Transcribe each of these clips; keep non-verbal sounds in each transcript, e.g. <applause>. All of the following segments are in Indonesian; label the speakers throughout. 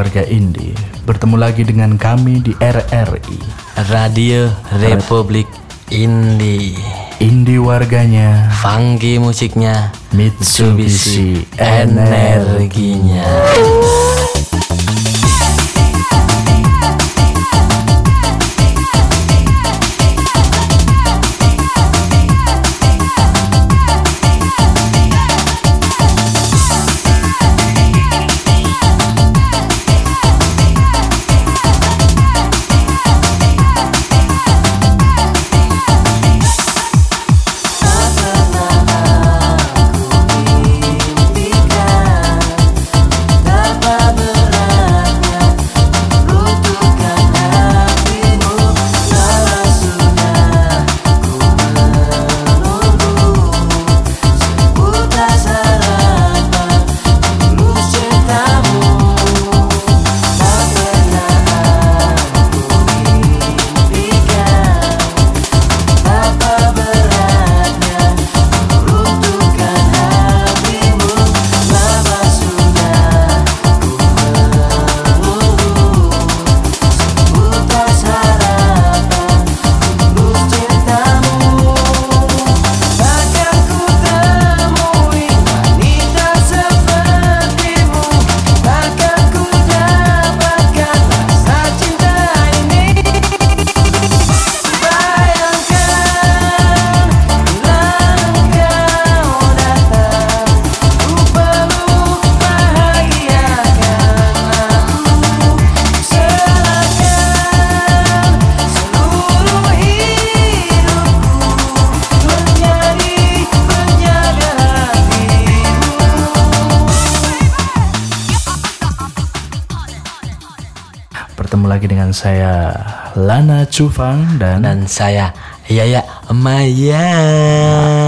Speaker 1: Halo warga Indi, bertemu lagi dengan kami di RRI.
Speaker 2: Radio Republik Indi.
Speaker 1: Indi warganya,
Speaker 2: Funky musiknya.
Speaker 1: Mitsubishi
Speaker 2: Energinya
Speaker 1: saya Lana Cufang dan,
Speaker 2: Dan saya Yaya Maya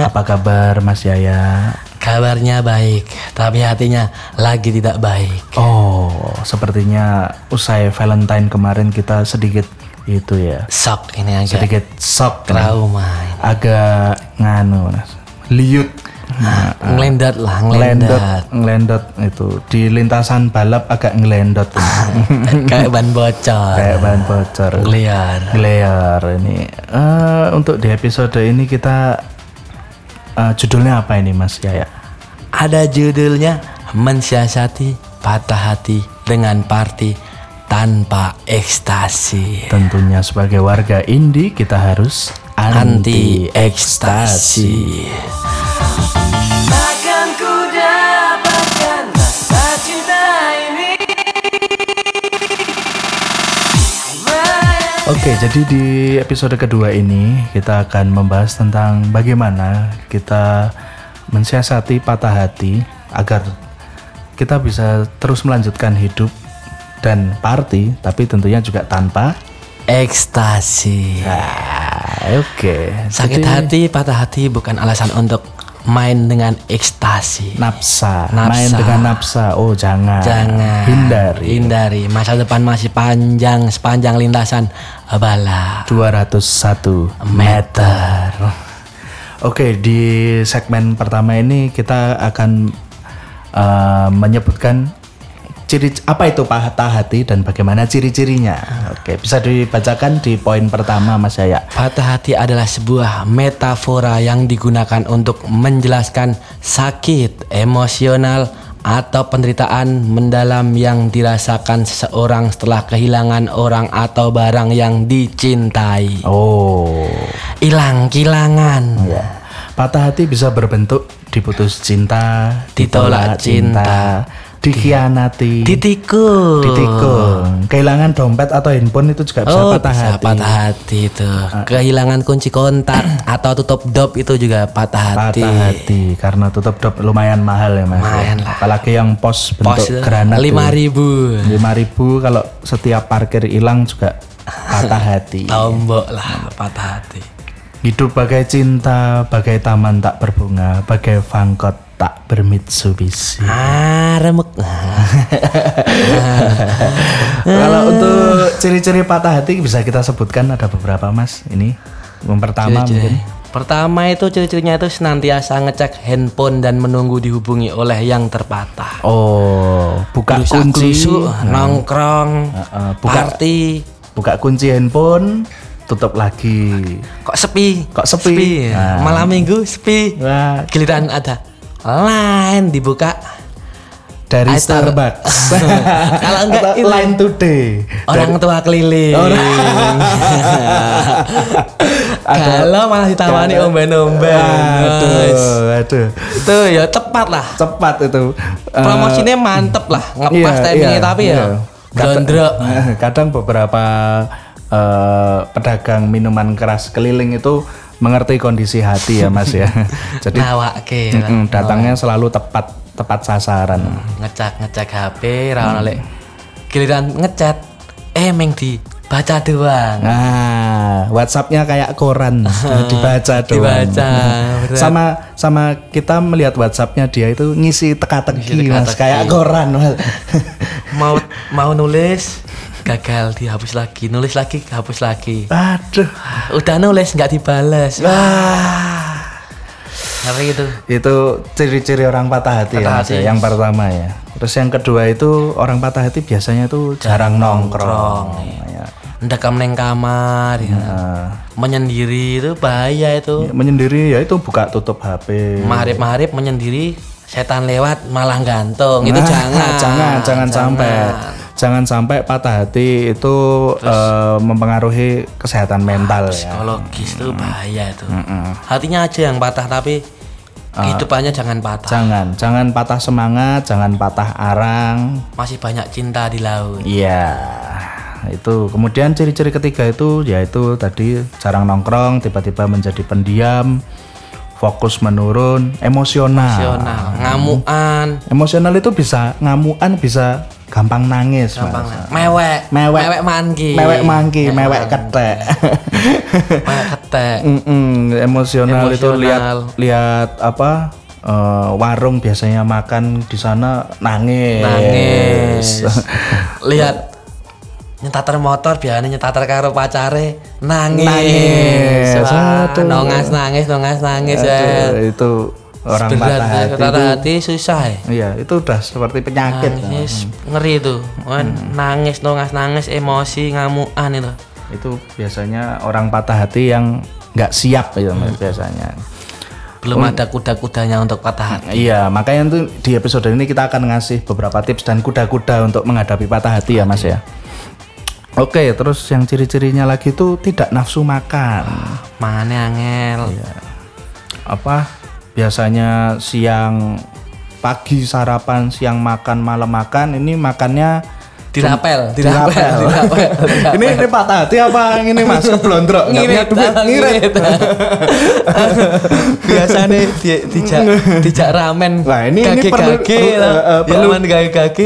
Speaker 1: apa kabar Mas Yaya?
Speaker 2: Kabarnya baik Tapi hatinya lagi tidak baik
Speaker 1: Oh, sepertinya usai Valentine kemarin kita sedikit itu ya,
Speaker 2: Sok ini agak
Speaker 1: sedikit shock, nih.
Speaker 2: trauma
Speaker 1: agak nganu, Mas. liut. Nah,
Speaker 2: Ngelendat lah
Speaker 1: ngelendot
Speaker 2: Ngelendat.
Speaker 1: ngelendot itu. Di lintasan balap agak ngelendot <laughs>
Speaker 2: Kayak ban bocor.
Speaker 1: Kayak bahan bocor.
Speaker 2: Ngeliar.
Speaker 1: Glear ini. Eh, untuk di episode ini kita eh, judulnya apa ini Mas Yaya?
Speaker 2: Ada judulnya Mensiasati patah hati dengan party tanpa ekstasi.
Speaker 1: Tentunya sebagai warga indie kita harus
Speaker 2: Anti ekstasi Takkan
Speaker 1: Oke, jadi di episode kedua ini kita akan membahas tentang bagaimana kita mensiasati patah hati agar kita bisa terus melanjutkan hidup dan party, tapi tentunya juga tanpa.
Speaker 2: Ekstasi
Speaker 1: Ah, Oke,
Speaker 2: Sakit
Speaker 1: jadi
Speaker 2: hati, patah hati bukan alasan untuk main dengan ekstasi.
Speaker 1: Nafsa,
Speaker 2: Nafsa.
Speaker 1: main dengan nafsa. Oh jangan,
Speaker 2: Jangan.
Speaker 1: Hindari.
Speaker 2: Hindari. Masa depan masih panjang Sepanjang lintasan. Bala
Speaker 1: 201
Speaker 2: Meter.
Speaker 1: Oke, di segmen pertama ini kita akan eh, menyebutkan ciri apa itu patah hati dan bagaimana ciri-cirinya. Oke, bisa dibacakan di poin pertama Mas Yaya.
Speaker 2: Patah hati adalah sebuah metafora yang digunakan untuk menjelaskan sakit emosional atau penderitaan mendalam yang dirasakan seseorang setelah kehilangan orang atau barang yang dicintai.
Speaker 1: Oh,
Speaker 2: Hilang kilangan.
Speaker 1: ya. Patah hati bisa berbentuk diputus cinta,
Speaker 2: Ditolak cinta,
Speaker 1: dikhianati,
Speaker 2: Ditikung.
Speaker 1: ditikung, kehilangan dompet atau handphone itu juga bisa
Speaker 2: Oh,
Speaker 1: patah
Speaker 2: bisa
Speaker 1: hati. Ah.
Speaker 2: patah hati itu. Kehilangan kunci kontak atau tutup dop itu juga patah hati.
Speaker 1: patah hati karena tutup dop lumayan mahal ya mas
Speaker 2: Lumayan lah.
Speaker 1: apalagi yang pos bentuk
Speaker 2: Pos
Speaker 1: granat
Speaker 2: lima ribu.
Speaker 1: lima ribu kalau setiap parkir hilang juga patah <laughs> hati
Speaker 2: Tombok lah patah hati.
Speaker 1: hidup bagai cinta bagai taman tak berbunga bagai fangkot tak bermitsubishi
Speaker 2: Ah, remuk. <laughs>
Speaker 1: kalau untuk ciri-ciri patah hati bisa kita sebutkan ada beberapa mas ini yang pertama
Speaker 2: Ciri-ciri.
Speaker 1: mungkin
Speaker 2: Pertama itu ciri-cirinya itu senantiasa ngecek handphone dan menunggu dihubungi oleh yang terpatah.
Speaker 1: Oh, buka
Speaker 2: Gerusak
Speaker 1: kunci,
Speaker 2: gerusuk, nongkrong,
Speaker 1: Heeh, buka-
Speaker 2: party,
Speaker 1: buka kunci handphone, tutup lagi.
Speaker 2: kok sepi?
Speaker 1: Kok sepi? Nah.
Speaker 2: Malam minggu sepi.
Speaker 1: Wah,
Speaker 2: Giliran ada line dibuka.
Speaker 1: dari
Speaker 2: itu.
Speaker 1: Starbucks. <laughs>
Speaker 2: Kalau enggak
Speaker 1: Atau. Line Today.
Speaker 2: Orang tua keliling. <laughs> Kalau malah ditawani omben-omben.
Speaker 1: Aduh, aduh.
Speaker 2: Itu ya tepat lah.
Speaker 1: Cepat itu. Eh,
Speaker 2: Promosinya mantep lah, ngepas
Speaker 1: iya,
Speaker 2: timingnya
Speaker 1: iya,
Speaker 2: tapi
Speaker 1: iya.
Speaker 2: ya
Speaker 1: Kadang-
Speaker 2: gondrok. <laughs>
Speaker 1: Kadang beberapa eh, pedagang minuman keras keliling itu mengerti kondisi hati ya Mas ya. <laughs> Jadi
Speaker 2: Nawake.
Speaker 1: mm-mm, datangnya selalu tepat tepat sasaran.
Speaker 2: ngecek ngecek HP ra ono lek giliran ngechat eh meng di baca doang
Speaker 1: Nah, WhatsAppnya kayak koran <laughs> dibaca doang.
Speaker 2: Dibaca, <laughs> berat.
Speaker 1: Sama sama kita melihat WhatsAppnya dia itu ngisi teka-teki mas,
Speaker 2: teka-teki.
Speaker 1: kayak koran mas.
Speaker 2: mau mau nulis gagal dihapus lagi. Nulis lagi hapus lagi.
Speaker 1: Aduh,
Speaker 2: udah nulis nggak dibales. Wah. Ngeri itu
Speaker 1: itu ciri-ciri orang patah hati
Speaker 2: Patah
Speaker 1: ya,
Speaker 2: hati.
Speaker 1: ya, yang pertama ya. Terus yang kedua itu orang patah hati biasanya tuh jarang nongkrong. Ya.
Speaker 2: ndekam neng kamar ya.
Speaker 1: Nah,
Speaker 2: menyendiri itu bahaya itu.
Speaker 1: Menyendiri ya itu buka tutup HP.
Speaker 2: maharip-maharip menyendiri setan lewat malah gantung. Itu
Speaker 1: Nah,
Speaker 2: jangan
Speaker 1: jangan, jangan. sampai, jangan sampai patah hati itu eh, mempengaruhi kesehatan mental ya.
Speaker 2: psikologis itu bahaya itu hatinya aja yang patah tapi kehidupannya jangan patah.
Speaker 1: Jangan, jangan patah semangat, jangan patah arang.
Speaker 2: masih banyak cinta di laut.
Speaker 1: Iya, itu. Kemudian ciri-ciri ketiga itu yaitu tadi jarang nongkrong, tiba-tiba menjadi pendiam, fokus menurun, emosional.
Speaker 2: emosional ngamuan.
Speaker 1: Emosional itu bisa ngamuan, bisa gampang nangis,
Speaker 2: gampang
Speaker 1: Mas.
Speaker 2: mewek
Speaker 1: Mewek.
Speaker 2: mewek mangki
Speaker 1: Mewek mangki, mewek ketek. <laughs>
Speaker 2: mewek ketek
Speaker 1: Mm-mm, emosional, itu
Speaker 2: Emosional.
Speaker 1: lihat lihat apa eh, warung biasanya makan di sana nangis.
Speaker 2: nangis <laughs> lihat nyetater motor biasanya nyetater karo pacare nangis,
Speaker 1: Nangis.
Speaker 2: Wah, nongas nangis nongas nangis ya
Speaker 1: Aduh, itu orang
Speaker 2: Berat,
Speaker 1: patah hati.
Speaker 2: patah
Speaker 1: itu-
Speaker 2: hati susah ya
Speaker 1: Iya, itu udah seperti penyakit.
Speaker 2: nangis ngeri tuh Wan, nangis nongas nangis emosi ngamuan itu
Speaker 1: Itu biasanya orang patah hati yang nggak siap ya Mas, biasanya.
Speaker 2: belum ada kuda-kudanya untuk patah hati
Speaker 1: Iya, makanya tuh di episode ini kita akan ngasih beberapa tips dan kuda-kuda untuk menghadapi patah hati ya Mas ya. Oke, terus yang ciri-cirinya lagi tuh tidak nafsu makan.
Speaker 2: mangannya angel
Speaker 1: Iya. Apa biasanya siang pagi sarapan, siang makan, malam makan, ini makannya
Speaker 2: dirapel
Speaker 1: dirapel.
Speaker 2: dirapel <laughs>
Speaker 1: ini ini patah hati apa ini Mas? Keblondrok.
Speaker 2: Ngirit
Speaker 1: duit. Ngirit. <laughs>
Speaker 2: biasanya di, dijak dijak ramen.
Speaker 1: Wah, ini- ini
Speaker 2: kaki
Speaker 1: perlu-
Speaker 2: kaki
Speaker 1: perlu- eh, eh, perlu-
Speaker 2: ramen kaki kaki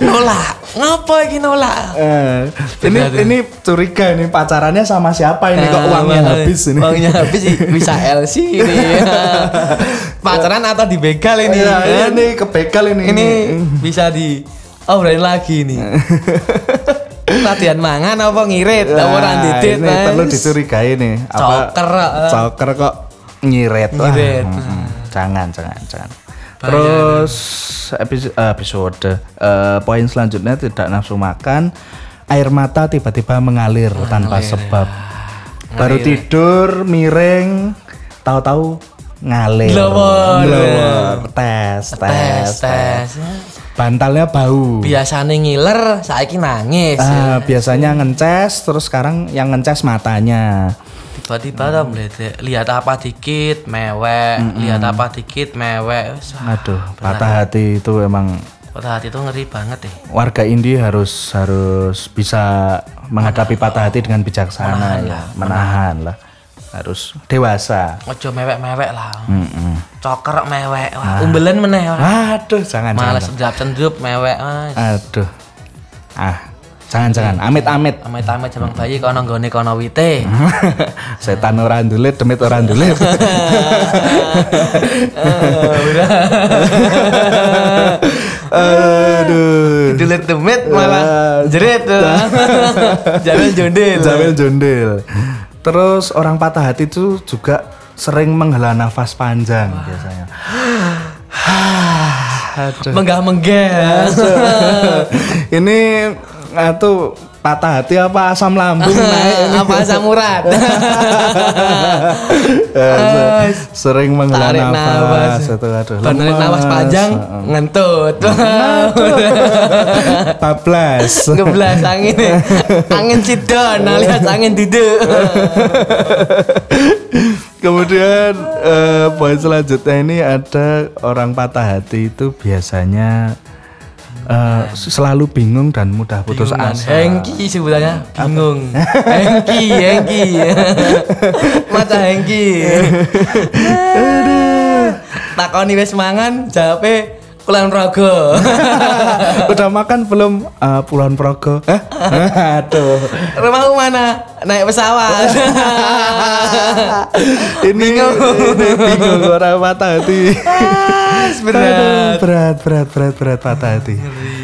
Speaker 2: nolak. Ngapa ini nolak?
Speaker 1: Eh, ini ini curiga ini pacarannya sama siapa ini? Kok
Speaker 2: Nah,
Speaker 1: uangnya habis ini?
Speaker 2: uangnya habis <laughs> bisa LC ini. Pacaran atau dibegal ini?
Speaker 1: Iya,
Speaker 2: kan?
Speaker 1: ini kebegal ini.
Speaker 2: Ini bisa di oh berani lagi nih <laughs> latihan mangan apa ngirit? Apa
Speaker 1: Nah,
Speaker 2: orang didit
Speaker 1: ini perlu dicurigai nih
Speaker 2: Coker, eh.
Speaker 1: coker kok nyiret Wah,
Speaker 2: Nyiret.
Speaker 1: mm, jangan jangan jangan. Terus episode, episode eh, poin selanjutnya tidak nafsu makan air mata tiba-tiba mengalir tanpa sebab. Baru tidur miring tahu-tahu ngalir.
Speaker 2: Glowor.
Speaker 1: Glowor. tes tes
Speaker 2: tes tes
Speaker 1: bantalnya bau.
Speaker 2: Biasanya ngiler saiki nangis.
Speaker 1: Ah, biasanya ngeces terus sekarang yang ngeces matanya.
Speaker 2: Tiba-tiba tuh melihat lihat apa dikit mewek. Lihat apa dikit mewek. Wah,
Speaker 1: aduh patah hati itu emang.
Speaker 2: Patah hati itu ngeri banget deh.
Speaker 1: Warga Indi harus harus bisa menghadapi patah hati dengan bijaksana ya. menahan. lah harus dewasa.
Speaker 2: Ojo mewek-mewek lah.
Speaker 1: Mm-mm.
Speaker 2: coker mewek. Wah umbelen meneh wah.
Speaker 1: Aduh jangan
Speaker 2: males
Speaker 1: jangan
Speaker 2: sendrup mewek Mas.
Speaker 1: aduh. Ah jangan jangan amit amit
Speaker 2: amit-amit jabang bayi kono nggone kono wite. <laughs>
Speaker 1: Setan orang dulit demit orang dulit aduh.
Speaker 2: Dilet demit malah
Speaker 1: Ah.
Speaker 2: jerit Jangan <laughs> jondel
Speaker 1: Jamil jondel. Terus orang patah hati itu juga sering menghela nafas panjang biasanya. Aduh.
Speaker 2: Menggah menggah.
Speaker 1: ini itu patah hati apa asam lambung <laughs> naik?
Speaker 2: Apa asam urat? <laughs>
Speaker 1: Eh, sering menghela
Speaker 2: Tarik
Speaker 1: nafas, itu aduh. Lemas.
Speaker 2: nafas panjang ngentut. <laughs>
Speaker 1: bablas
Speaker 2: Ngeblas angin. Angin sidon alias angin duduk.
Speaker 1: kemudian eh, poin selanjutnya ini ada orang patah hati itu biasanya eh, selalu bingung dan mudah putus
Speaker 2: Bingungan.
Speaker 1: asa
Speaker 2: Hengki sebutannya bingung. <laughs> Hengki, Hengki. <laughs> Mata Hengki. Takoni wis mangan, jawabe kulon rogo. <laughs>
Speaker 1: udah makan belum Eh, Pulau Progo Hah? aduh
Speaker 2: Rumahmu mana? Naik pesawat.
Speaker 1: ini <laughs> ini bingung orang patah hati
Speaker 2: Sebenarnya
Speaker 1: Aduh, berat berat berat berat patah hati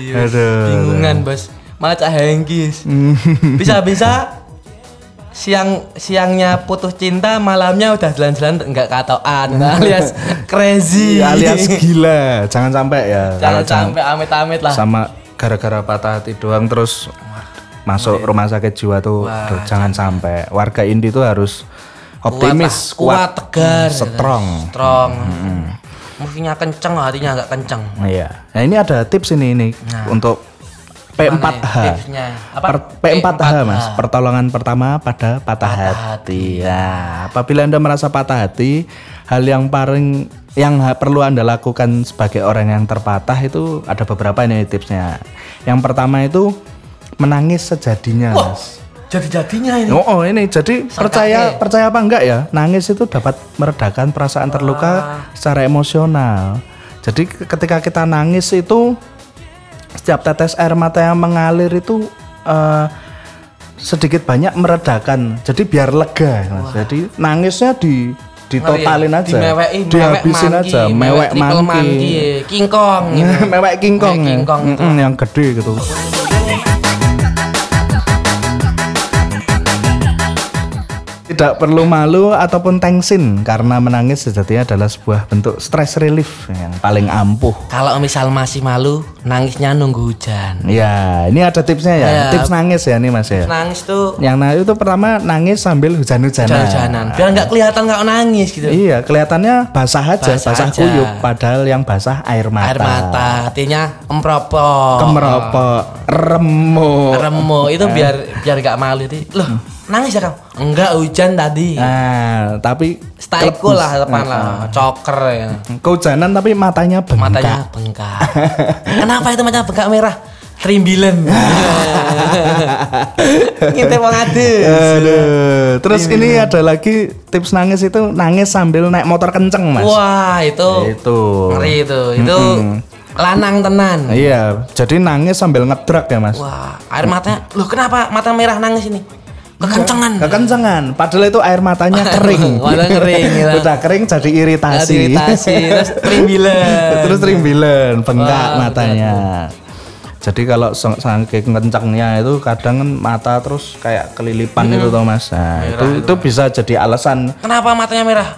Speaker 1: aduh
Speaker 2: bingungan, Bos. Mata Hengki. Bisa-bisa siang siangnya putus cinta malamnya udah jalan-jalan enggak katoan <laughs> alias crazy.
Speaker 1: Alias gila. Jangan sampai ya.
Speaker 2: Jangan sampai amit-amit lah.
Speaker 1: Sama gara-gara patah hati doang terus masuk rumah sakit jiwa tuh aduh, jangan sampai. Warga Indi tuh harus optimis
Speaker 2: kuat, lah, kuat, tegar gitu.
Speaker 1: strong.
Speaker 2: strong. Musuhnya kenceng hatinya agak kenceng.
Speaker 1: Iya. Nah ini ada tips ini ini untuk P4H
Speaker 2: tipsnya. Apa?
Speaker 1: Per- P4H mas. Pertolongan pertama pada patah, hati. ya apabila anda merasa patah hati hal yang paling yang perlu anda lakukan sebagai orang yang terpatah itu ada beberapa ini tipsnya. Yang pertama itu menangis sejadinya mas.
Speaker 2: jadi-jadinya ini.
Speaker 1: Oh, oh, ini. Jadi percaya percaya apa enggak ya? Nangis itu dapat meredakan perasaan terluka secara emosional. Jadi ke- ketika kita nangis itu setiap tetes air mata yang mengalir itu eh, sedikit banyak meredakan. Jadi biar lega, Mas. Jadi nangisnya di ditotalin aja.
Speaker 2: dimeweki
Speaker 1: dihabisin aja, mewek mangki.
Speaker 2: kingkong <laughs> gitu.
Speaker 1: mewek kingkong,
Speaker 2: Mewek
Speaker 1: ya.
Speaker 2: kingkong
Speaker 1: yang gede gitu. Tidak perlu malu ataupun tengsin karena menangis sejatinya adalah sebuah bentuk stress relief yang paling ampuh.
Speaker 2: kalau misal masih malu nangisnya nunggu hujan
Speaker 1: Ya, ini ada tipsnya ya.
Speaker 2: Ya.
Speaker 1: Tips nangis ya nih Mas ya.
Speaker 2: nangis tuh
Speaker 1: Yang nangis itu pertama nangis sambil hujan-hujanan.
Speaker 2: hujan-hujanan biar nggak kelihatan nggak nangis gitu
Speaker 1: Iya, kelihatannya basah aja,
Speaker 2: Basah
Speaker 1: basah,
Speaker 2: aja.
Speaker 1: kuyup padahal yang basah air mata.
Speaker 2: air mata artinya empropok
Speaker 1: Kemeropok, remuk.
Speaker 2: remo itu biar biar gak malu itu loh nangis ya kamu enggak hujan tadi.
Speaker 1: Nah, tapi
Speaker 2: styleku lah depan lah. Coker ya.
Speaker 1: Kehujanan tapi matanya bengkak.
Speaker 2: matanya bengkak. <laughs> Kenapa itu matanya bengkak merah? Trimbilen. <laughs> Ngintip wong adus
Speaker 1: Aduh. Terus ini ada lagi tips nangis itu nangis sambil naik motor kenceng, Mas.
Speaker 2: wah itu.
Speaker 1: Itu.
Speaker 2: ngeri itu. Itu lanang tenan.
Speaker 1: Iya, jadi nangis sambil ngedrak ya, Mas.
Speaker 2: wah air matanya. Loh kenapa mata merah nangis ini kekencengan
Speaker 1: Kekencengan, padahal itu air matanya kering.
Speaker 2: Malah kering, gila.
Speaker 1: Udah kering jadi iritasi.
Speaker 2: iritasi terus trimbilen
Speaker 1: Terus rimbilan, bengkak matanya. Jadi kalau saking kencangnya itu kadang kan mata terus kayak kelilipan itu toh Mas. Nah, itu itu bisa jadi alasan
Speaker 2: kenapa matanya merah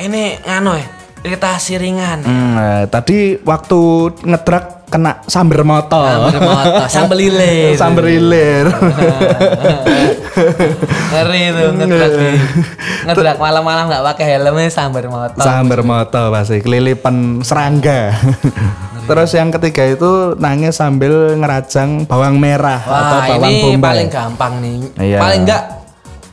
Speaker 2: ini ngano ya iritasi ringan
Speaker 1: Hmm, eh, tadi waktu ngedrak kena samber motor.
Speaker 2: Sambil motor, sambil lilir.
Speaker 1: Samber ilir. <laughs> <laughs>
Speaker 2: Ngeri tuh ngedrak malam-malam nggak pakai helmnya sambar motor.
Speaker 1: samber motor pasti kelilipan serangga. Terus yang ketiga itu nangis sambil ngerajang bawang merah atau
Speaker 2: Wah
Speaker 1: bawang
Speaker 2: ini
Speaker 1: bombay.
Speaker 2: paling gampang nih.
Speaker 1: Iya.
Speaker 2: Paling enggak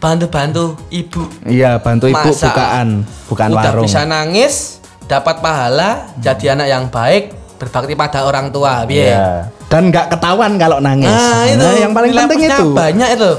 Speaker 2: bantu-bantu ibu.
Speaker 1: Iya, bantu ibu
Speaker 2: Masak.
Speaker 1: bukaan, bukan
Speaker 2: Udah
Speaker 1: warung.
Speaker 2: bisa nangis, dapat pahala, jadi anak yang baik, berbakti pada orang tua. Biar.
Speaker 1: Iya. Dan nggak ketahuan kalau nangis.
Speaker 2: Nah, itu
Speaker 1: yang paling penting itu.
Speaker 2: banyak itu.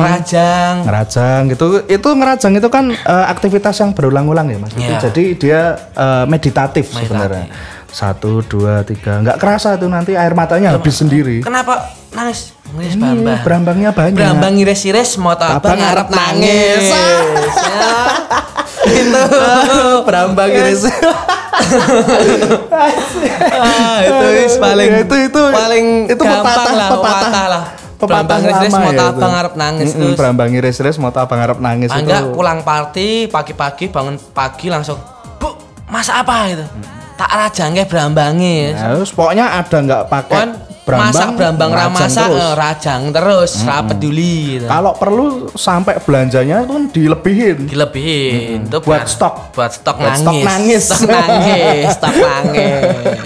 Speaker 2: Rajang.
Speaker 1: Ngerajang gitu. Itu ngerajang itu kan eh, aktivitas yang berulang-ulang ya, Mas. Itu
Speaker 2: Iya.
Speaker 1: Jadi dia eh, meditatif, sebenarnya. Satu, dua, tiga. Nggak kerasa tuh nanti air matanya habis sendiri.
Speaker 2: Kenapa nangis?
Speaker 1: Iya,
Speaker 2: bambang.
Speaker 1: berambangnya banyak.
Speaker 2: Berambang iris-iris mau
Speaker 1: Abang
Speaker 2: abang ngarep
Speaker 1: ngarep
Speaker 2: nangis.
Speaker 1: nangis.
Speaker 2: Ya. <laughs> itu
Speaker 1: berambang iris.
Speaker 2: ah, itu is paling
Speaker 1: Ya, itu itu
Speaker 2: paling
Speaker 1: itu
Speaker 2: gampang
Speaker 1: pepatah,
Speaker 2: lah
Speaker 1: pepatah,
Speaker 2: pepatah lah
Speaker 1: pepatah
Speaker 2: Brambang
Speaker 1: lama
Speaker 2: mau
Speaker 1: ya
Speaker 2: tak
Speaker 1: itu.
Speaker 2: abang arep nangis
Speaker 1: Mm-mm,
Speaker 2: terus.
Speaker 1: Brambang iris-iris mau tak abang arep nangis itu.
Speaker 2: Enggak pulang party pagi-pagi bangun pagi langsung bu masak apa gitu tak rajangke brambange
Speaker 1: Nah, terus pokoknya ada nggak pakai brambang,
Speaker 2: masak brambang
Speaker 1: rajang
Speaker 2: ramasak
Speaker 1: terus.
Speaker 2: eh, rajang terus ra peduli gitu.
Speaker 1: Kalau perlu sampai belanjanya itu kan dilebihin.
Speaker 2: dilebihin itu
Speaker 1: Buat stok.
Speaker 2: buat stok
Speaker 1: Buat stok
Speaker 2: nangis
Speaker 1: nangis.
Speaker 2: stok nangis <laughs> stok nangis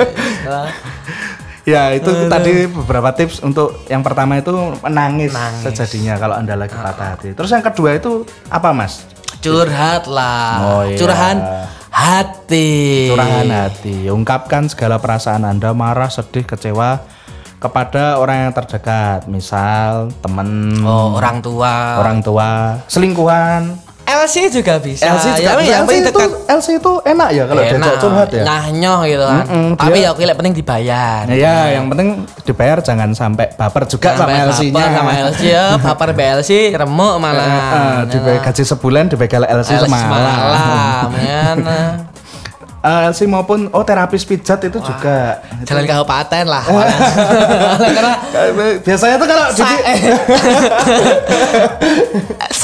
Speaker 1: Ya itu tadi beberapa tips untuk yang pertama itu menangis
Speaker 2: Nangis.
Speaker 1: sejadinya kalau anda lagi patah hati. Terus yang kedua itu apa mas?
Speaker 2: curhat lah
Speaker 1: Oh, iya.
Speaker 2: curahan hati
Speaker 1: Curahan hati. Ungkapkan segala perasaan anda marah, sedih, kecewa kepada orang yang terdekat. Misal teman,
Speaker 2: oh orang tua
Speaker 1: orang tua, selingkuhan.
Speaker 2: LC juga bisa
Speaker 1: LC juga.
Speaker 2: ya,
Speaker 1: Nah,
Speaker 2: yang
Speaker 1: LC itu,
Speaker 2: dekat
Speaker 1: LC itu enak ya kalau diajak curhat ya.
Speaker 2: Nyahnyoh gitu kan.
Speaker 1: Mm-mm,
Speaker 2: Tapi
Speaker 1: dia-
Speaker 2: ya oke, yang penting dibayar.
Speaker 1: Nah, ya, yang penting dibayar jangan sampai baper juga
Speaker 2: Sampai
Speaker 1: sama LC-nya.
Speaker 2: baper sama LC ya, <laughs> baper BLC remuk malah.
Speaker 1: Eh, eh, dibayar gaji sebulan dibegal LC,
Speaker 2: LC
Speaker 1: semalam.
Speaker 2: semalam kan.
Speaker 1: Eh, LC maupun oh terapis pijat itu juga.
Speaker 2: Jalan kabupaten lah.
Speaker 1: Eh. <laughs>
Speaker 2: Karena <laughs>
Speaker 1: Biasanya tuh kalau
Speaker 2: Sa- eh. <laughs>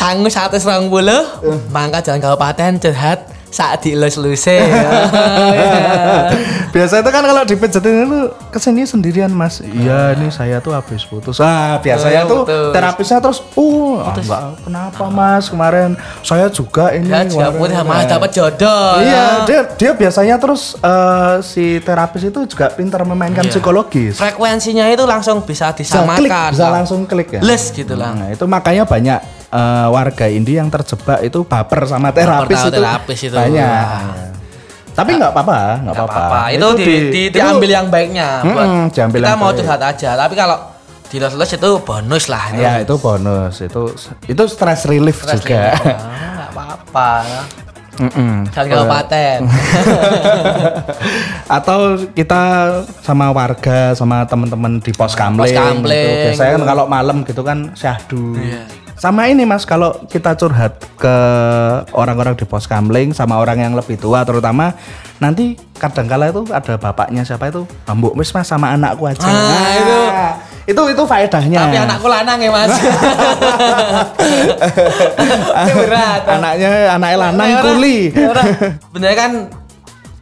Speaker 2: Sangu satu serang bulu, mangka jalan kabupaten curhat saat dilus luse. <laughs>
Speaker 1: Biasanya itu kan kalau dipijetin itu ke sini sendirian mas. Iya ini saya tuh habis putus. Ah biasanya
Speaker 2: Oh,
Speaker 1: tuh
Speaker 2: putus.
Speaker 1: terapisnya terus, uh ah, enggak, kenapa mas kemarin saya juga ini.
Speaker 2: Ya juga
Speaker 1: kemarin."
Speaker 2: pun malah dapat jodoh.
Speaker 1: Iya dia dia biasanya terus eh, si terapis itu juga pintar memainkan
Speaker 2: Iya.
Speaker 1: psikologis.
Speaker 2: Frekuensinya itu langsung bisa
Speaker 1: Bisa klik,
Speaker 2: disamakan.
Speaker 1: bisa langsung klik ya.
Speaker 2: Les gitu lah.
Speaker 1: Nah, itu makanya banyak eh, warga Indi yang terjebak itu baper sama terapis
Speaker 2: sama
Speaker 1: itu.
Speaker 2: terapis itu.
Speaker 1: Banyak. Tapi nggak apa-apa, nggak apa-apa.
Speaker 2: Itu, di, di,
Speaker 1: itu-
Speaker 2: diambil yang baiknya. buat
Speaker 1: Mm-mm, diambil
Speaker 2: kita
Speaker 1: yang
Speaker 2: mau curhat aja. Tapi kalau di los itu bonus lah.
Speaker 1: Ya itu bonus, itu itu stress relief
Speaker 2: Stress
Speaker 1: juga. <laughs>
Speaker 2: Ah, nggak apa-apa.
Speaker 1: Mm-mm.
Speaker 2: Jalan kabupaten. <laughs>
Speaker 1: Atau kita sama warga, sama teman-teman di pos kamling.
Speaker 2: Pos kamling,
Speaker 1: gitu. Biasanya kan
Speaker 2: gitu.
Speaker 1: kalau malam gitu kan syahdu.
Speaker 2: Iya.
Speaker 1: Sama ini mas, kalau kita curhat ke orang-orang di pos kamling sama orang yang lebih tua terutama nanti kadangkala itu ada bapaknya siapa itu Mbok wis mas sama anakku aja.
Speaker 2: Ah,
Speaker 1: Nah,
Speaker 2: itu.
Speaker 1: itu itu faedahnya.
Speaker 2: Tapi anakku lanang ya mas. <laughs> Berat.
Speaker 1: anaknya anaknya lanang kuli. <laughs>
Speaker 2: Bener kan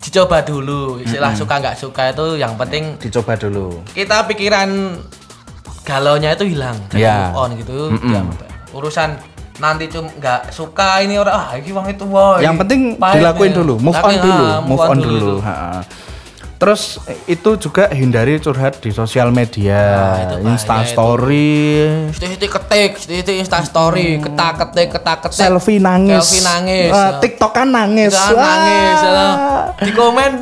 Speaker 2: dicoba dulu. Istilah suka nggak suka itu yang penting
Speaker 1: Dicoba dulu.
Speaker 2: kita pikiran galaunya itu hilang. Jadi
Speaker 1: Ya.
Speaker 2: move on gitu. Jangan sampai urusan nanti cuma nggak suka ini orang ah ini wong itu wah.
Speaker 1: Yang penting
Speaker 2: pahit
Speaker 1: dilakuin
Speaker 2: nih.
Speaker 1: dulu, move on
Speaker 2: Tapi,
Speaker 1: dulu,
Speaker 2: ah,
Speaker 1: move on dulu. Ha-ha. Terus eh, itu juga hindari curhat di sosial media,
Speaker 2: Nah,
Speaker 1: Insta. Story,
Speaker 2: Siti ketik, siti insta story, ketak ketik, ketak ketik.
Speaker 1: selfie nangis,
Speaker 2: Selfie nangis.
Speaker 1: Ah, TikTokan nangis,
Speaker 2: nangis. Ya. Di komen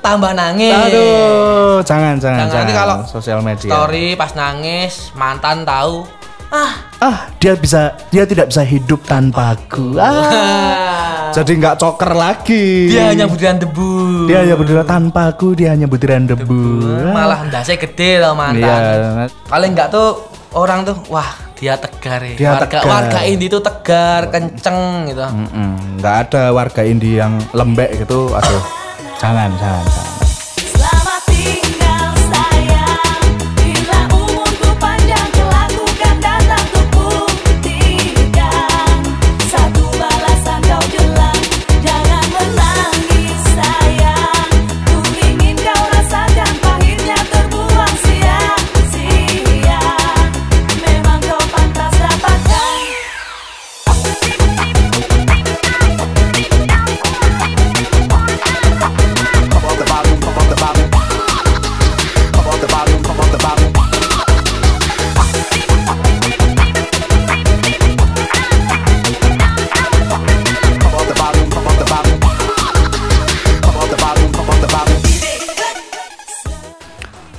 Speaker 2: tambah nangis.
Speaker 1: Aduh, jangan jangan
Speaker 2: Jangan,
Speaker 1: jangan.
Speaker 2: nanti kalau
Speaker 1: sosial media.
Speaker 2: Story pas nangis, mantan tahu. Ah,
Speaker 1: Ah, dia bisa, dia tidak bisa hidup tanpaku. Ah, jadi nggak coker lagi.
Speaker 2: dia hanya butiran debu.
Speaker 1: dia hanya butiran tanpaku, dia hanya butiran debu. Ah.
Speaker 2: Malah ndasnya gede loh mantan.
Speaker 1: Iya.
Speaker 2: Paling enggak tuh orang tuh wah dia tegar ya.
Speaker 1: Dia
Speaker 2: warga
Speaker 1: tegar.
Speaker 2: warga ini tuh tegar, kenceng gitu.
Speaker 1: Nggak ada warga Indi yang lembek gitu aduh jangan jangan jangan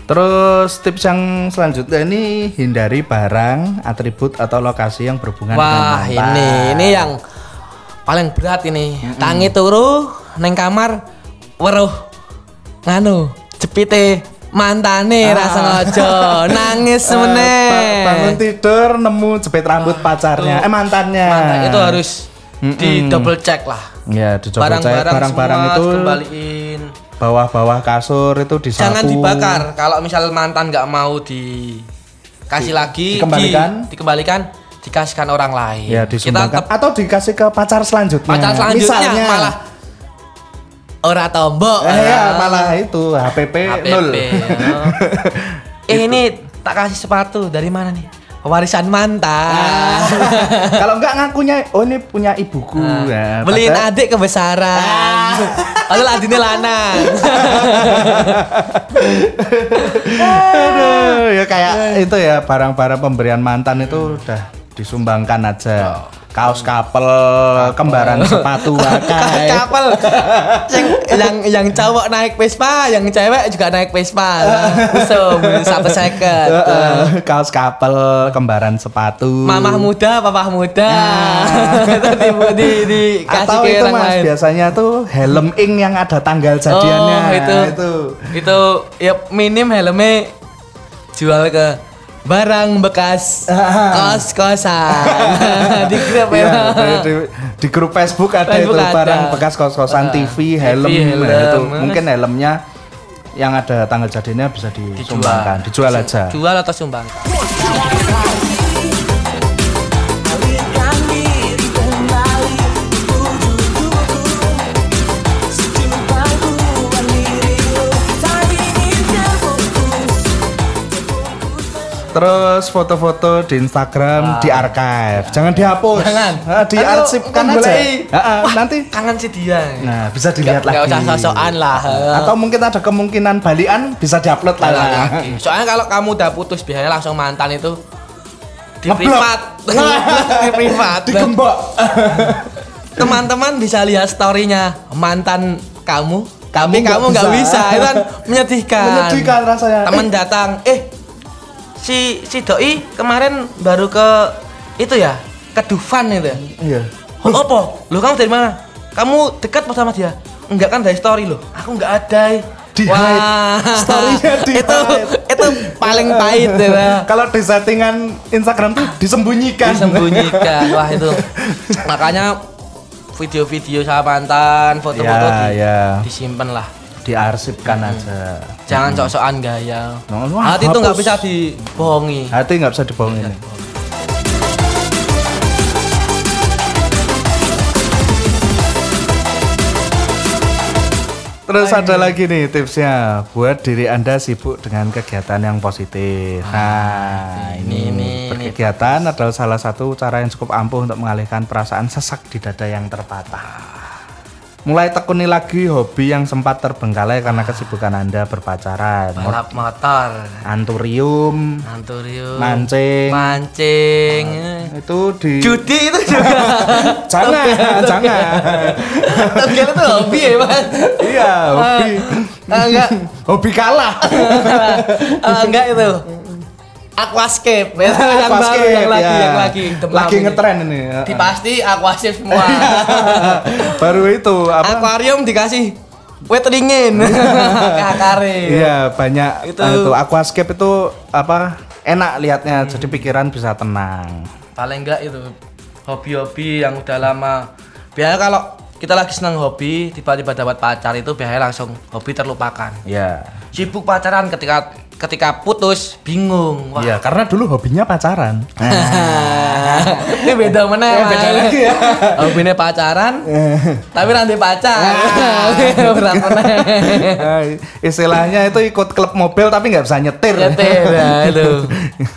Speaker 1: terus tips yang selanjutnya ini hindari barang atribut atau lokasi yang berhubungan
Speaker 2: Wah,
Speaker 1: dengan
Speaker 2: ini
Speaker 1: mantan.
Speaker 2: ini yang paling berat ini. Tangi turu neng kamar weruh nganu jepite mantane
Speaker 1: Ah.
Speaker 2: rasa ngojo <laughs> nangis
Speaker 1: Eh, ba-
Speaker 2: meneh.
Speaker 1: bangun tidur nemu jepit rambut pacarnya eh mantannya
Speaker 2: Mantan itu harus di double check lah.
Speaker 1: ya dicoba cek
Speaker 2: Barang-barang
Speaker 1: barang-barang itu
Speaker 2: kembaliin.
Speaker 1: Bawah-bawah kasur itu disapu
Speaker 2: Jangan dibakar. Kalau misal mantan nggak mau di kasih lagi
Speaker 1: dikembalikan.
Speaker 2: di- dikembalikan dikasihkan orang lain
Speaker 1: Ya
Speaker 2: kita tetap
Speaker 1: atau dikasih ke pacar selanjutnya.
Speaker 2: pacar selanjutnya
Speaker 1: Misalnya,
Speaker 2: malah ora tombok
Speaker 1: Eh, ya,
Speaker 2: ah.
Speaker 1: malah itu HPP,
Speaker 2: HPP,
Speaker 1: nol.
Speaker 2: oh. <laughs> eh ini tak kasih sepatu dari mana nih warisan mantan.
Speaker 1: Kalau enggak ngakunya oh ini punya ibuku. Ya.
Speaker 2: beliin
Speaker 1: padahal-
Speaker 2: adik kebesaran. Padahal adiknya lanang.
Speaker 1: Aduh, ya kayak itu ya barang-barang pemberian mantan itu udah disumbangkan aja. Kaos kapel, kembaran sepatu <laughs> wakai.
Speaker 2: kapal yang yang yang cowok naik Vespa yang cewek juga naik Vespa. Usum satu second <laughs>
Speaker 1: Heeh, kaos kapel, kembaran sepatu.
Speaker 2: mamah muda papa muda. Itu di di dikasih
Speaker 1: Atau itu mas
Speaker 2: lain.
Speaker 1: biasanya tuh helm ing yang ada tanggal jadiannya.
Speaker 2: oh itu.
Speaker 1: Itu.
Speaker 2: itu ya minim helmnya jual ke barang bekas kos kosan <laughs> di grup ya
Speaker 1: di, di- grup Facebook ada
Speaker 2: Facebook
Speaker 1: itu
Speaker 2: ada.
Speaker 1: barang bekas kos-kosan
Speaker 2: Ah,
Speaker 1: TV, helm,
Speaker 2: helm.
Speaker 1: nah, itu mungkin helmnya yang ada tanggal jadinya bisa disumbangkan, dijual aja.
Speaker 2: jual atau sumbang
Speaker 1: Terus foto-foto di Instagram di archive, jangan dihapus.
Speaker 2: Jangan.
Speaker 1: Ah, diarsipkan
Speaker 2: Kan
Speaker 1: aja.
Speaker 2: golei.
Speaker 1: Ah, ah, nanti
Speaker 2: kangen sih dia
Speaker 1: nah bisa dilihat
Speaker 2: Nggak-
Speaker 1: lagi.
Speaker 2: nggak usah sosokan lah.
Speaker 1: Atau mungkin ada kemungkinan balian bisa diupload lah.
Speaker 2: lagi. <laughs> Soalnya kalau kamu udah putus biasanya langsung mantan itu di privat. <laughs> di privat.
Speaker 1: Digembok. <laughs>
Speaker 2: Teman-teman bisa lihat storynya mantan kamu, tapi
Speaker 1: nggak
Speaker 2: kamu nggak
Speaker 1: bisa.
Speaker 2: bisa. Itu kan menyedihkan.
Speaker 1: Menyedihkan rasanya.
Speaker 2: Teman datang, eh si si doi kemarin baru ke itu ya, ke Dufan itu. ya.
Speaker 1: Iya.
Speaker 2: Oh, apa? Lo kamu dari mana? Kamu dekat sama dia? Enggak kan dari story lo. Aku enggak ada.
Speaker 1: Di hide. Story-nya di <laughs>
Speaker 2: itu itu paling pahit ya. <laughs>
Speaker 1: Kalau di settingan Instagram tuh disembunyikan.
Speaker 2: Disembunyikan. <laughs> Wah itu. Makanya video-video sama mantan, foto-foto
Speaker 1: Ya,
Speaker 2: di,
Speaker 1: ya.
Speaker 2: disimpan lah.
Speaker 1: Diarsipkan aja.
Speaker 2: Jangan sok-sokan gaya.
Speaker 1: Wah,
Speaker 2: Hati itu nggak
Speaker 1: hapus.
Speaker 2: bisa dibohongi.
Speaker 1: Hati nggak bisa dibohongin. Terus ada lagi nih tipsnya buat diri Anda sibuk dengan kegiatan yang positif. Nah, ini,
Speaker 2: ini, ini,
Speaker 1: berkegiatan adalah salah satu cara yang cukup ampuh untuk mengalihkan perasaan sesak di dada yang terpatah. Mulai tekuni lagi hobi yang sempat terbengkalai karena kesibukan Anda berpacaran.
Speaker 2: Balap motor,
Speaker 1: Anturium,
Speaker 2: anturium,
Speaker 1: mancing,
Speaker 2: mancing.
Speaker 1: itu di
Speaker 2: Judi itu juga. <laughs>
Speaker 1: jangan jangan
Speaker 2: Togel itu hobi ya mas?
Speaker 1: iya hobi
Speaker 2: Ah, enggak, <laughs>
Speaker 1: hobi kalah
Speaker 2: Ah, enggak itu. Aquascape, <laughs> itu yang baru,
Speaker 1: Aquascape,
Speaker 2: yang lagi,
Speaker 1: ya.
Speaker 2: yang lagi, demam
Speaker 1: lagi
Speaker 2: ini.
Speaker 1: ngetren ini
Speaker 2: Di pasti aquascape semua. <laughs>
Speaker 1: baru itu apa
Speaker 2: Akuarium dikasih wet dingin, <laughs> kakare.
Speaker 1: iya banyak
Speaker 2: Itu-
Speaker 1: itu, itu aquascape itu apa enak liatnya jadi pikiran bisa tenang
Speaker 2: Paling enggak itu hobi-hobi yang udah lama. Biasanya kalau kita lagi senang hobi, tiba-tiba dapat pacar itu biasanya langsung hobi terlupakan.
Speaker 1: ya
Speaker 2: Sibuk pacaran ketika ketika putus bingung. Wah,
Speaker 1: Iya, karena dulu hobinya pacaran. <laughs>
Speaker 2: ini beda mana
Speaker 1: Ya, beda lagi ya.
Speaker 2: Hobinya pacaran, tapi nanti pacar. <laughs> Berat mana?
Speaker 1: Istilahnya itu ikut klub mobil tapi nggak bisa nyetir.
Speaker 2: Nyetir, ya, itu.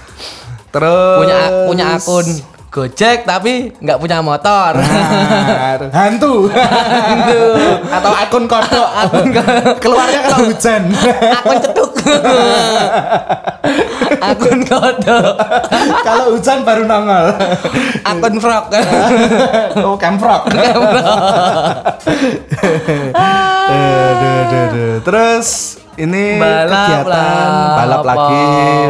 Speaker 2: <laughs>
Speaker 1: Terus
Speaker 2: Punya punya akun Gojek tapi nggak punya motor.
Speaker 1: Nah, hantu. hantu. Atau akun kodok. akun keluarnya kalau hujan.
Speaker 2: akun. <laughs> akun kodok. <laughs>
Speaker 1: kalau hujan baru nongol.
Speaker 2: Akun frog. <laughs>
Speaker 1: oh, camfrog. Aduh, aduh, aduh. Terus ini kegiatan
Speaker 2: lah,
Speaker 1: balap
Speaker 2: apa,
Speaker 1: lagi,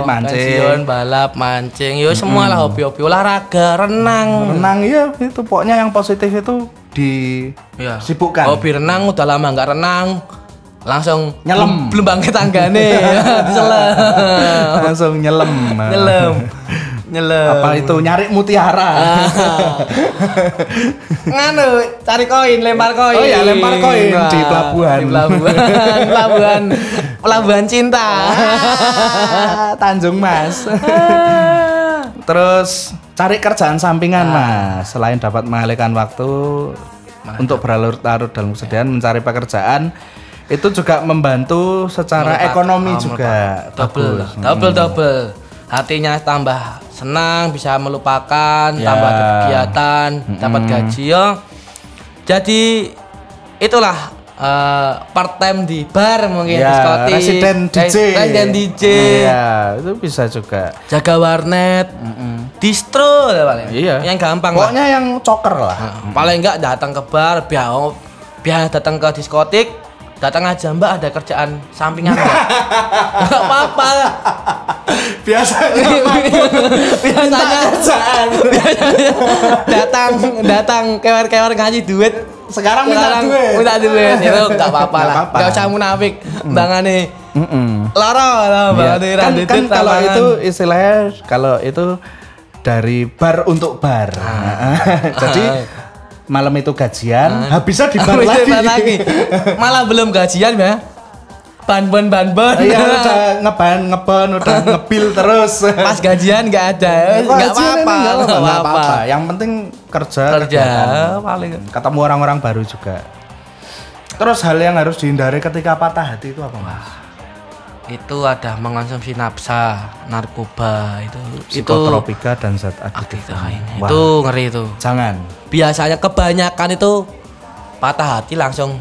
Speaker 1: mancing.
Speaker 2: pensiun, balap, mancing, yo semua lah hobi-hobi olahraga, renang.
Speaker 1: Renang iya itu pokoknya yang positif itu di
Speaker 2: Ya.
Speaker 1: sibukkan.
Speaker 2: Hobi renang udah lama nggak renang, langsung
Speaker 1: Nyelem.
Speaker 2: belum bangkit tanggane, <laughs> diselem.
Speaker 1: langsung nyelam.
Speaker 2: Nyelam. <laughs> Nyelam.
Speaker 1: Apa itu nyari mutiara? <laughs>
Speaker 2: Nganu, cari koin, lempar koin.
Speaker 1: Oh iya, lempar koin di pelabuhan.
Speaker 2: Di pelabuhan, pelabuhan, pelabuhan cinta.
Speaker 1: Ah, Tanjung Mas. Terus cari kerjaan sampingan Mas. Selain dapat mengalihkan waktu untuk berlarut-larut dalam kesedihan mencari pekerjaan itu juga membantu secara
Speaker 2: Meletak-
Speaker 1: ekonomi
Speaker 2: oh,
Speaker 1: juga.
Speaker 2: double,
Speaker 1: Bagus.
Speaker 2: double, double. Hatinya tambah senang, bisa melupakan,
Speaker 1: Ya.
Speaker 2: tambah ada kegiatan, dapat gaji ya. Jadi itulah eh, part time di bar mungkin
Speaker 1: Ya,
Speaker 2: diskotik.
Speaker 1: residen DJ.
Speaker 2: Res- Residen DJ.
Speaker 1: Iya, itu bisa juga.
Speaker 2: Jaga warnet. Distro lah paling.
Speaker 1: Iya.
Speaker 2: Yang gampang lah.
Speaker 1: Pokoknya yang coker lah.
Speaker 2: Paling enggak datang ke bar, biar biar datang ke diskotik, datang aja mbak ada kerjaan sampingan? Enggak <laughs> apa-apa.
Speaker 1: Biasanya <laughs>
Speaker 2: Biasanya
Speaker 1: kerjaan. <laughs>
Speaker 2: datang datang kewer-kewer ngaji duit.
Speaker 1: Sekarang minta
Speaker 2: Sekarang
Speaker 1: duit.
Speaker 2: Minta duit. Itu enggak apa-apa
Speaker 1: Nggak
Speaker 2: lah.
Speaker 1: apa-apa.
Speaker 2: Enggak usah munafik. Bangane
Speaker 1: Mm-mm.
Speaker 2: loro lah
Speaker 1: Iya.
Speaker 2: bangane ra
Speaker 1: kan,
Speaker 2: duit
Speaker 1: kan kalau itu istilahnya kalau itu dari bar untuk bar. Jadi malam itu gajian, habisnya di bar
Speaker 2: Habis
Speaker 1: lagi.
Speaker 2: lagi. Malah belum gajian ya. Ban-ban ban-ban.
Speaker 1: Iya udah ngeban ngeban udah <laughs> ngebil terus.
Speaker 2: Pas gajian nggak ada, nggak apa-apa,
Speaker 1: nggak
Speaker 2: nggak
Speaker 1: nggak
Speaker 2: apa-apa.
Speaker 1: Yang penting kerja,
Speaker 2: Kerja
Speaker 1: kegiatan.
Speaker 2: paling.
Speaker 1: ketemu orang-orang baru juga. Terus hal yang harus dihindari ketika patah hati itu apa mas?
Speaker 2: Itu ada mengonsumsi nafsa, narkoba itu, itu
Speaker 1: Psikotropika dan zat adiktif.
Speaker 2: itu, ini.
Speaker 1: Wah,
Speaker 2: itu ngeri itu.
Speaker 1: jangan.
Speaker 2: Biasanya kebanyakan itu patah hati langsung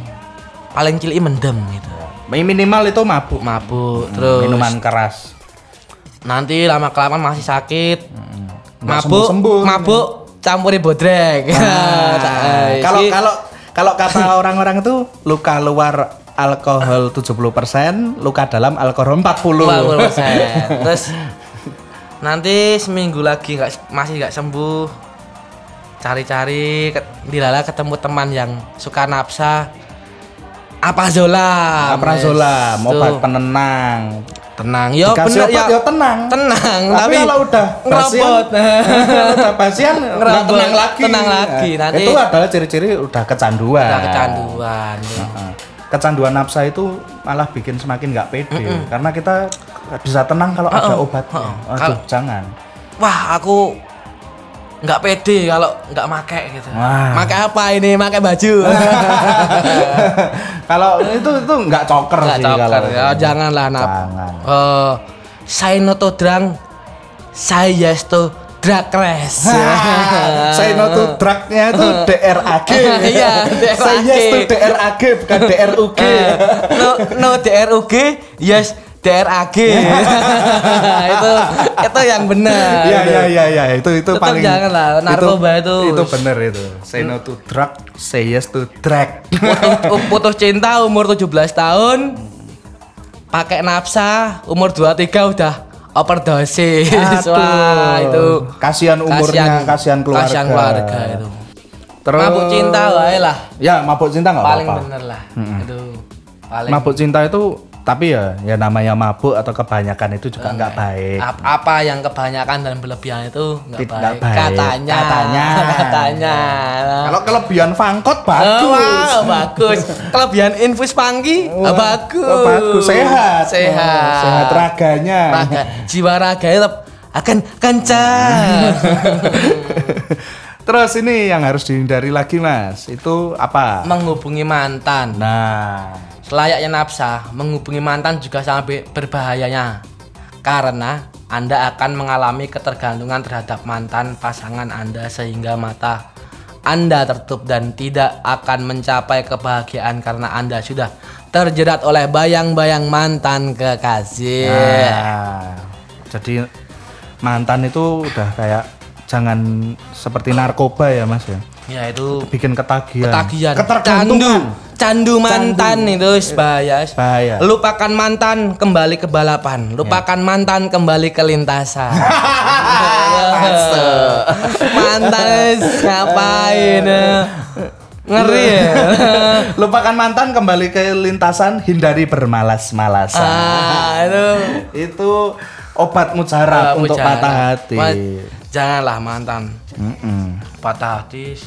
Speaker 2: paling cilik mendem gitu.
Speaker 1: Minimal itu mabuk,
Speaker 2: Mabuk, terus
Speaker 1: minuman keras.
Speaker 2: nanti lama kelamaan masih sakit.
Speaker 1: Nggak
Speaker 2: Mabuk,
Speaker 1: sembuh-sembuh.
Speaker 2: mabuk campuri bodrek. <laughs>
Speaker 1: Nah,
Speaker 2: Eh,
Speaker 1: kalau
Speaker 2: si-
Speaker 1: kalau kalau kata orang-orang itu luka luar alkohol 70%, luka dalam alkohol 40.
Speaker 2: 40%. <laughs> Terus nanti seminggu lagi nggak masih nggak sembuh. Cari-cari ke- dilala ketemu teman yang suka nafsa. Apa Zola?
Speaker 1: Aprazolam, obat penenang.
Speaker 2: tenang. Yo
Speaker 1: Dikasih
Speaker 2: bener
Speaker 1: obat ya tenang.
Speaker 2: Tenang,
Speaker 1: Tapi,
Speaker 2: tapi,
Speaker 1: kalau udah
Speaker 2: ngerobot.
Speaker 1: kalau <laughs> udah pasien <laughs>
Speaker 2: Ngerobot,
Speaker 1: tenang lagi.
Speaker 2: tenang lagi.
Speaker 1: Nah,
Speaker 2: Nanti-
Speaker 1: itu adalah ciri-ciri udah kecanduan.
Speaker 2: Udah kecanduan.
Speaker 1: Heeh. Kecanduan nafsa itu malah bikin semakin nggak pede karena kita bisa tenang kalau ada obatnya. Aduh,
Speaker 2: Kalau-
Speaker 1: jangan.
Speaker 2: Wah, aku nggak pede kalau nggak make gitu.
Speaker 1: Wah.
Speaker 2: Make apa ini? Make baju. <laughs>
Speaker 1: kalau itu itu nggak coker
Speaker 2: Nggak
Speaker 1: sih
Speaker 2: coker
Speaker 1: kalau
Speaker 2: ya, janganlah nap.
Speaker 1: Jangan.
Speaker 2: Eh, say no to drunk, say yes to drug race. <laughs>
Speaker 1: Saya no to drugnya itu <laughs> DRAG.
Speaker 2: Iya,
Speaker 1: Saya yes to
Speaker 2: DRAG.
Speaker 1: DRAG bukan DRUG.
Speaker 2: Eh, no no DRUG, yes DRAG. <laughs> itu itu yang benar.
Speaker 1: Iya iya iya iya itu itu
Speaker 2: Tetap
Speaker 1: paling
Speaker 2: jangan lah, narkoba itu-
Speaker 1: itu bener itu. Say no to drug, say yes to drag.
Speaker 2: putus, putus cinta umur 17 tahun pakai nafsa umur 23 udah overdosis
Speaker 1: Aduh, <laughs>
Speaker 2: wah itu
Speaker 1: kasihan umurnya, kasihan keluarga.
Speaker 2: kasihan keluarga itu.
Speaker 1: Terus
Speaker 2: mabuk cinta wae lah.
Speaker 1: Ya, mabuk cinta nggak
Speaker 2: paling
Speaker 1: apa-apa.
Speaker 2: bener lah. Itu paling
Speaker 1: Mabuk cinta itu tapi ya ya namanya mabuk atau kebanyakan itu juga nggak baik.
Speaker 2: Ap- apa yang kebanyakan dan berlebihan itu nggak baik.
Speaker 1: baik.
Speaker 2: katanya
Speaker 1: Katanya. <laughs>
Speaker 2: katanya
Speaker 1: Kalau kelebihan fangkot
Speaker 2: Oh,
Speaker 1: bagus.
Speaker 2: wow, bagus. Kelebihan infus panggi,
Speaker 1: Wah,
Speaker 2: ah, bagus.
Speaker 1: oh, bagus. Sehat.
Speaker 2: Sehat.
Speaker 1: Oh, sehat raganya.
Speaker 2: Raga, jiwa raganya akan kencang. <laughs>
Speaker 1: Terus ini yang harus dihindari lagi mas, itu apa?
Speaker 2: menghubungi mantan.
Speaker 1: Nah,
Speaker 2: Selayaknya nafsa, menghubungi mantan juga sangat be- berbahayanya. Karena Anda akan mengalami ketergantungan terhadap mantan pasangan Anda sehingga mata Anda tertutup dan tidak akan mencapai kebahagiaan karena Anda sudah terjerat oleh bayang-bayang mantan kekasih.
Speaker 1: nah, jadi mantan itu udah kayak jangan seperti narkoba ya mas ya,
Speaker 2: Ya itu
Speaker 1: bikin ketagihan,
Speaker 2: ketagihan, candu, candu mantan itu bahaya.
Speaker 1: Bahaya.
Speaker 2: Lupakan mantan kembali ke balapan, lupakan mantan kembali ke lintasan. <laughs> mantan ngapain? eh? Ngeri ya. <laughs>
Speaker 1: Lupakan mantan kembali ke lintasan, hindari bermalas-malasan.
Speaker 2: ah, itu
Speaker 1: itu obat mujarab
Speaker 2: Eh,
Speaker 1: untuk
Speaker 2: mujarab.
Speaker 1: patah hati.
Speaker 2: Ma- Janganlah mantan
Speaker 1: Mm-mm.
Speaker 2: patah hati.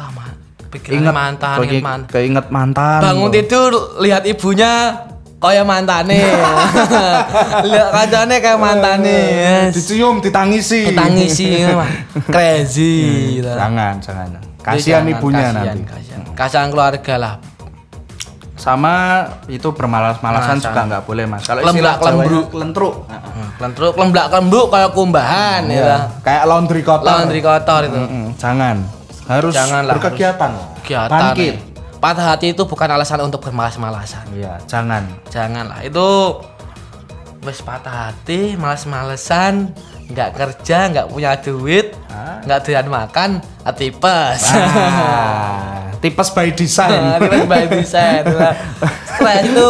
Speaker 2: Wah, ma pikirannya
Speaker 1: Ingat
Speaker 2: mantan,
Speaker 1: kok
Speaker 2: ingat
Speaker 1: i-
Speaker 2: mantan.
Speaker 1: keinget mantan.
Speaker 2: Bangun
Speaker 1: kok.
Speaker 2: tidur lihat ibunya kayak mantane. <laughs> lihat kancane kayak mantane. Yes.
Speaker 1: Dicium, ditangisi.
Speaker 2: Tangisi crazy gitu.
Speaker 1: Jangan, jangan. Kasihan
Speaker 2: jangan,
Speaker 1: ibunya
Speaker 2: kasihan,
Speaker 1: nanti.
Speaker 2: Kasihan. Kasihan keluarga lah.
Speaker 1: Sama itu bermalas-malasan
Speaker 2: Malasan.
Speaker 1: juga nggak boleh mas. Kalau
Speaker 2: Lemblak,
Speaker 1: istilah Jawanya
Speaker 2: lembruk.
Speaker 1: lentruk.
Speaker 2: Kelentruk, lemblak kembuk kayak kumbahan ya.
Speaker 1: Iya. Kayak laundry kotor.
Speaker 2: Laundry kotor itu.
Speaker 1: Jangan. Harus
Speaker 2: Janganlah,
Speaker 1: berkegiatan.
Speaker 2: Kegiatan.
Speaker 1: Bangkit.
Speaker 2: ya. Patah hati itu bukan alasan untuk bermalas-malasan.
Speaker 1: Iya, jangan.
Speaker 2: Janganlah itu wes patah hati, malas-malesan, nggak kerja, nggak punya duit,
Speaker 1: Ah.
Speaker 2: nggak doyan makan, ah, tipes. <laughs>
Speaker 1: Ah, tipes by design.
Speaker 2: tipes by design. Stres itu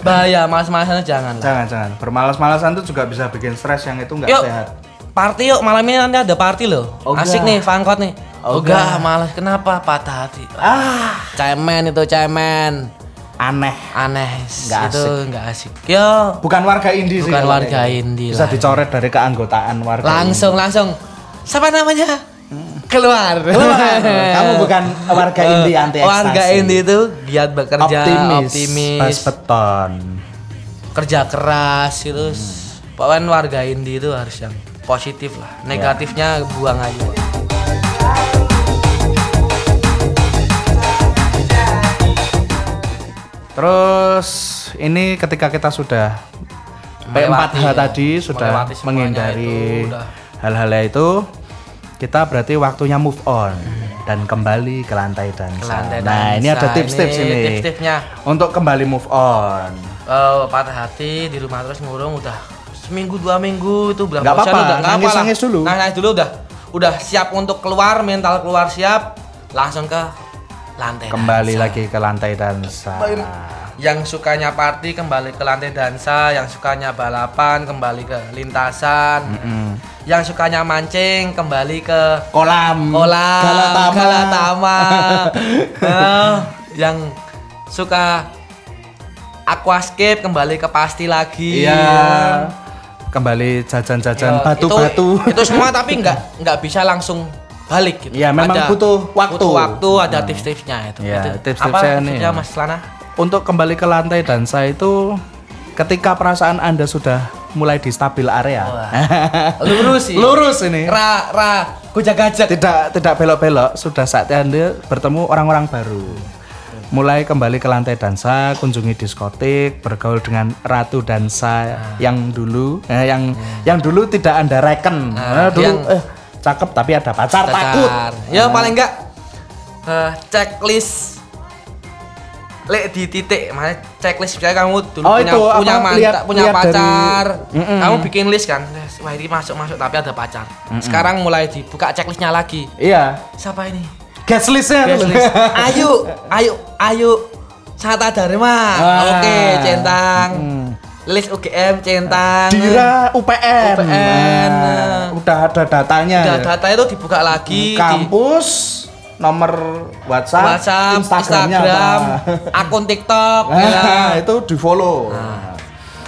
Speaker 2: bahaya, malas-malasan itu janganlah.
Speaker 1: jangan, jangan. Bermalas-malasan itu juga bisa bikin stres yang itu nggak
Speaker 2: Yuk,
Speaker 1: sehat.
Speaker 2: party yuk malam ini nanti ada party loh.
Speaker 1: Oh,
Speaker 2: Asik
Speaker 1: enggak.
Speaker 2: nih, fangkot nih.
Speaker 1: Oh,
Speaker 2: enggak, malas. Kenapa patah hati?
Speaker 1: Ah,
Speaker 2: Cemen itu cemen.
Speaker 1: aneh.
Speaker 2: Aneh.
Speaker 1: Nggak
Speaker 2: itu
Speaker 1: asik.
Speaker 2: enggak asik. Yo,
Speaker 1: Bukan warga indie sih.
Speaker 2: Bukan warga
Speaker 1: gitu.
Speaker 2: indie
Speaker 1: Bisa
Speaker 2: lah.
Speaker 1: dicoret dari keanggotaan warga.
Speaker 2: langsung langsung. Siapa namanya? Keluar.
Speaker 1: indie. <laughs> Kamu bukan warga indie anti ekstasi.
Speaker 2: Warga indie itu giat bekerja,
Speaker 1: optimis,
Speaker 2: optimis,
Speaker 1: pas beton.
Speaker 2: kerja keras itu. Pokoknya warga indie itu harus yang positif lah. Negatifnya buang aja.
Speaker 1: Terus ini ketika kita sudah
Speaker 2: Melewati,
Speaker 1: P4H
Speaker 2: ya.
Speaker 1: tadi sudah menghindari
Speaker 2: itu, udah.
Speaker 1: hal-hal itu kita berarti waktunya move on dan kembali ke lantai
Speaker 2: lantai
Speaker 1: nah, ini ada tips-tips
Speaker 2: Ini
Speaker 1: ini.
Speaker 2: tips-tipsnya.
Speaker 1: Untuk kembali move on.
Speaker 2: Eh, patah hati di rumah terus ngurung udah seminggu dua minggu itu udah
Speaker 1: Nggak apa-apa,
Speaker 2: udah nggak
Speaker 1: nangis- nangis dulu.
Speaker 2: nangis dulu udah udah siap untuk keluar mental keluar siap langsung ke lantai
Speaker 1: Kembali
Speaker 2: dansa.
Speaker 1: lagi ke lantai dansa.
Speaker 2: yang sukanya party kembali ke lantai dansa yang sukanya balapan kembali ke lintasan
Speaker 1: Mm-mm.
Speaker 2: yang sukanya mancing kembali ke
Speaker 1: Kolam.
Speaker 2: kolam
Speaker 1: Galatama.
Speaker 2: Galatama. <laughs> Eh, yang suka aquascape kembali ke pasti lagi
Speaker 1: Iya. Kembali jajan-jajan
Speaker 2: Ya,
Speaker 1: batu-batu.
Speaker 2: Itu, itu semua tapi nggak nggak bisa langsung balik gitu.
Speaker 1: Iya, memang butuh waktu.
Speaker 2: Butuh waktu, ada tips-tipsnya itu.
Speaker 1: Iya, tips-tipsnya
Speaker 2: Apa
Speaker 1: nih.
Speaker 2: tipsnya Mas Lana?
Speaker 1: Untuk kembali ke lantai dansa itu ketika perasaan Anda sudah mulai di stabil area. <laughs>
Speaker 2: Lurus sih.
Speaker 1: Lurus ini.
Speaker 2: Ra ra gojak-gajak.
Speaker 1: Tidak tidak belok-belok, sudah saatnya Anda bertemu orang-orang baru. Mulai kembali ke lantai dansa, kunjungi diskotik, bergaul dengan ratu dansa yang dulu eh, yang yang dulu tidak Anda reken.
Speaker 2: Nah,
Speaker 1: dulu
Speaker 2: yang-
Speaker 1: eh cakep tapi ada pacar takut.
Speaker 2: Tegar. Ya paling enggak eh, checklist Lek di titik, mana checklist misalnya kamu dulu
Speaker 1: Oh,
Speaker 2: punya
Speaker 1: itu, apa,
Speaker 2: punya punya
Speaker 1: lihat dari-
Speaker 2: pacar,
Speaker 1: Mm-mm.
Speaker 2: kamu bikin list kan, wah ini masuk masuk tapi ada pacar. Sekarang mulai dibuka checklistnya lagi.
Speaker 1: Iya.
Speaker 2: Siapa ini?
Speaker 1: Guest listnya
Speaker 2: Guest list. <laughs> Ayo, ayo, ayo. Sata Dharma.
Speaker 1: Ah.
Speaker 2: Oke, centang.
Speaker 1: Hmm.
Speaker 2: List UGM centang.
Speaker 1: Dira UPN.
Speaker 2: UPN.
Speaker 1: Nah, udah ada datanya.
Speaker 2: Udah
Speaker 1: ya.
Speaker 2: data itu dibuka lagi di
Speaker 1: Kampus, nomor WhatsApp,
Speaker 2: WhatsApp,
Speaker 1: Instagramnya
Speaker 2: Instagram,
Speaker 1: apa.
Speaker 2: akun TikTok. <laughs>
Speaker 1: Nah,
Speaker 2: ya.
Speaker 1: itu di follow.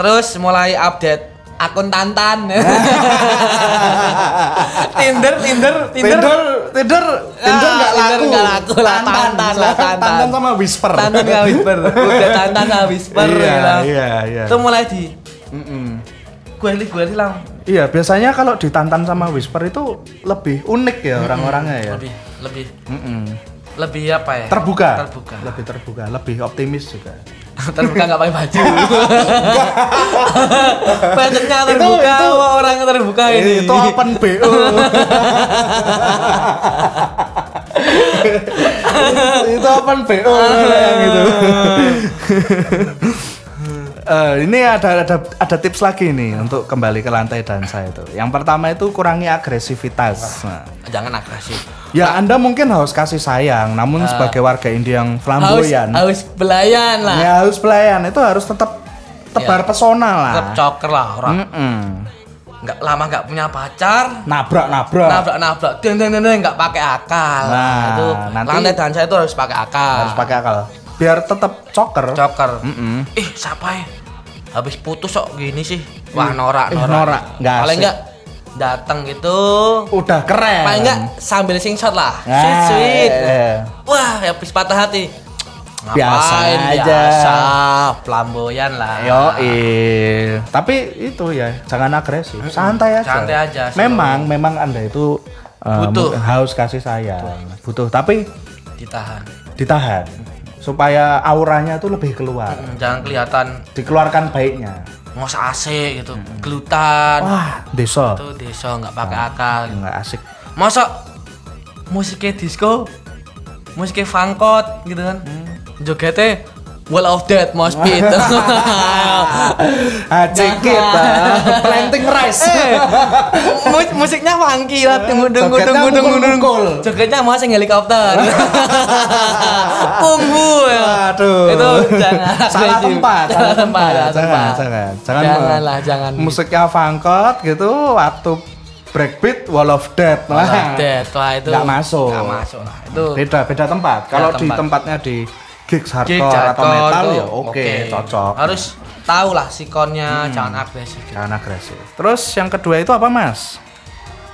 Speaker 2: Terus mulai update akun Tantan. <laughs> Tinder, Tinder, Tinder.
Speaker 1: Tinder, Tinder, Tinder
Speaker 2: Ah,
Speaker 1: nggak
Speaker 2: Tinder
Speaker 1: laku.
Speaker 2: nggak laku lah, Tantan lah, Tantan.
Speaker 1: Tantan sama Whisper.
Speaker 2: Tantan nggak whisper. Udah Tantan nggak whisper.
Speaker 1: Iya,
Speaker 2: ya.
Speaker 1: iya, iya.
Speaker 2: Itu mulai di gue li gue li lang.
Speaker 1: Iya, biasanya kalau di Tantan sama Whisper itu lebih unik ya orang-orangnya ya.
Speaker 2: Lebih, lebih,
Speaker 1: Mm-mm.
Speaker 2: lebih apa ya?
Speaker 1: Terbuka.
Speaker 2: Terbuka.
Speaker 1: Lebih terbuka, lebih optimis juga.
Speaker 2: Terbuka nggak pakai baju.
Speaker 1: Itu-
Speaker 2: terbuka,
Speaker 1: itu-
Speaker 2: wah, orang terbuka ini.
Speaker 1: Itu open BO. <laughs> itu open BO yang itu. Eh, ini ada ada ada tips lagi nih untuk kembali ke lantai dansa itu. Yang pertama itu kurangi agresivitas. Nah,
Speaker 2: Jangan agresif.
Speaker 1: Ya Anda mungkin harus kasih sayang, namun sebagai warga indie yang flamboyan,
Speaker 2: haus belayan lah.
Speaker 1: ya harus pelayan itu harus tetap tebar pesona lah.
Speaker 2: Tetap coker lah orang.
Speaker 1: Mm-mm.
Speaker 2: Nggak lama nggak punya pacar.
Speaker 1: Nabrak-nabrak.
Speaker 2: Nabrak-nabrak, deng deng deng deng, nggak pakai akal.
Speaker 1: Nah,
Speaker 2: itu
Speaker 1: nanti-
Speaker 2: lantai dansa itu harus pakai akal.
Speaker 1: harus pakai akal biar tetap coker
Speaker 2: coker.
Speaker 1: Mm-mm.
Speaker 2: Ih, siapa ya? Habis putus kok gini sih. wah norak
Speaker 1: Eh,
Speaker 2: norak,
Speaker 1: norak, nggak
Speaker 2: paling
Speaker 1: asik.
Speaker 2: Datang gitu
Speaker 1: Udah keren.
Speaker 2: paling enggak sambil sing shot lah
Speaker 1: Nah,
Speaker 2: sweet sweet
Speaker 1: eh.
Speaker 2: wah habis patah hati
Speaker 1: Biasa
Speaker 2: Ngapain,
Speaker 1: aja.
Speaker 2: biasa flamboyan lah
Speaker 1: Yo, tapi itu ya jangan agresif, santai aja.
Speaker 2: Santai aja, slow.
Speaker 1: Memang, memang anda itu uh,
Speaker 2: Butuh.
Speaker 1: haus kasih sayang, butuh. Tapi
Speaker 2: ditahan
Speaker 1: ditahan supaya auranya tuh lebih keluar,
Speaker 2: jangan kelihatan
Speaker 1: dikeluarkan baiknya.
Speaker 2: Ngos AC gitu. Gelutan
Speaker 1: Wah, desa.
Speaker 2: Itu desa nggak pakai akal.
Speaker 1: nggak asik.
Speaker 2: masa musiknya disco musiknya funkot gitu kan. Jogetnya Wall of Death Mosh <laughs> Pit.
Speaker 1: Acik kita planting rice. <laughs>
Speaker 2: Mus- musiknya funky lah. Tunggu tunggu tunggu tunggu tunggu. jogetnya mau sing helikopter. <laughs> Punggu. Ya
Speaker 1: Waduh.
Speaker 2: itu jangan.
Speaker 1: Salah tempat,
Speaker 2: salah tempat. salah
Speaker 1: jangan,
Speaker 2: tempat.
Speaker 1: jangan, jangan,
Speaker 2: janganlah jangan.
Speaker 1: Musiknya fangkot gitu, waktu breakbeat wall of death,
Speaker 2: Wall of
Speaker 1: Wah,
Speaker 2: Death, wah itu.
Speaker 1: Nggak masuk.
Speaker 2: nggak masuk lah. Itu
Speaker 1: Beda, beda tempat. Kalau di
Speaker 2: tempat.
Speaker 1: tempatnya di gigs hardcore atau metal
Speaker 2: tuh
Speaker 1: ya oke, cocok. Hmm.
Speaker 2: harus tahu lah sikonnya jangan agresif gitu.
Speaker 1: Jangan agresif. Terus yang kedua itu apa mas?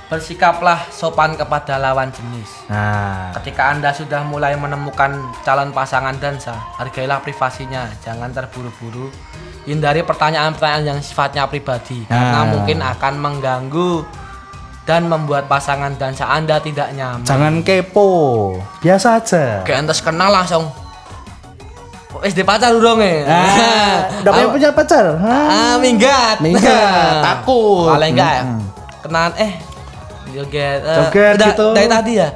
Speaker 2: bersikaplah sopan kepada lawan jenis
Speaker 1: Nah,
Speaker 2: Ketika Anda sudah mulai menemukan calon pasangan dansa, hargailah privasinya, jangan terburu-buru. Hindari pertanyaan-pertanyaan yang sifatnya pribadi, karena
Speaker 1: Nah.
Speaker 2: mungkin akan mengganggu dan membuat pasangan dansa Anda tidak nyaman.
Speaker 1: jangan kepo, biasa aja.
Speaker 2: Kayak entes kenal langsung. "Oh, SD pacar dong ya.
Speaker 1: Ah, udah punya, punya pacar? Hah?
Speaker 2: Ah, minggat.
Speaker 1: Minggat, takut.
Speaker 2: Paling enggak ya. Kenalan eh joget. eh,
Speaker 1: Joget
Speaker 2: udah,
Speaker 1: gitu.
Speaker 2: Dari tadi ya?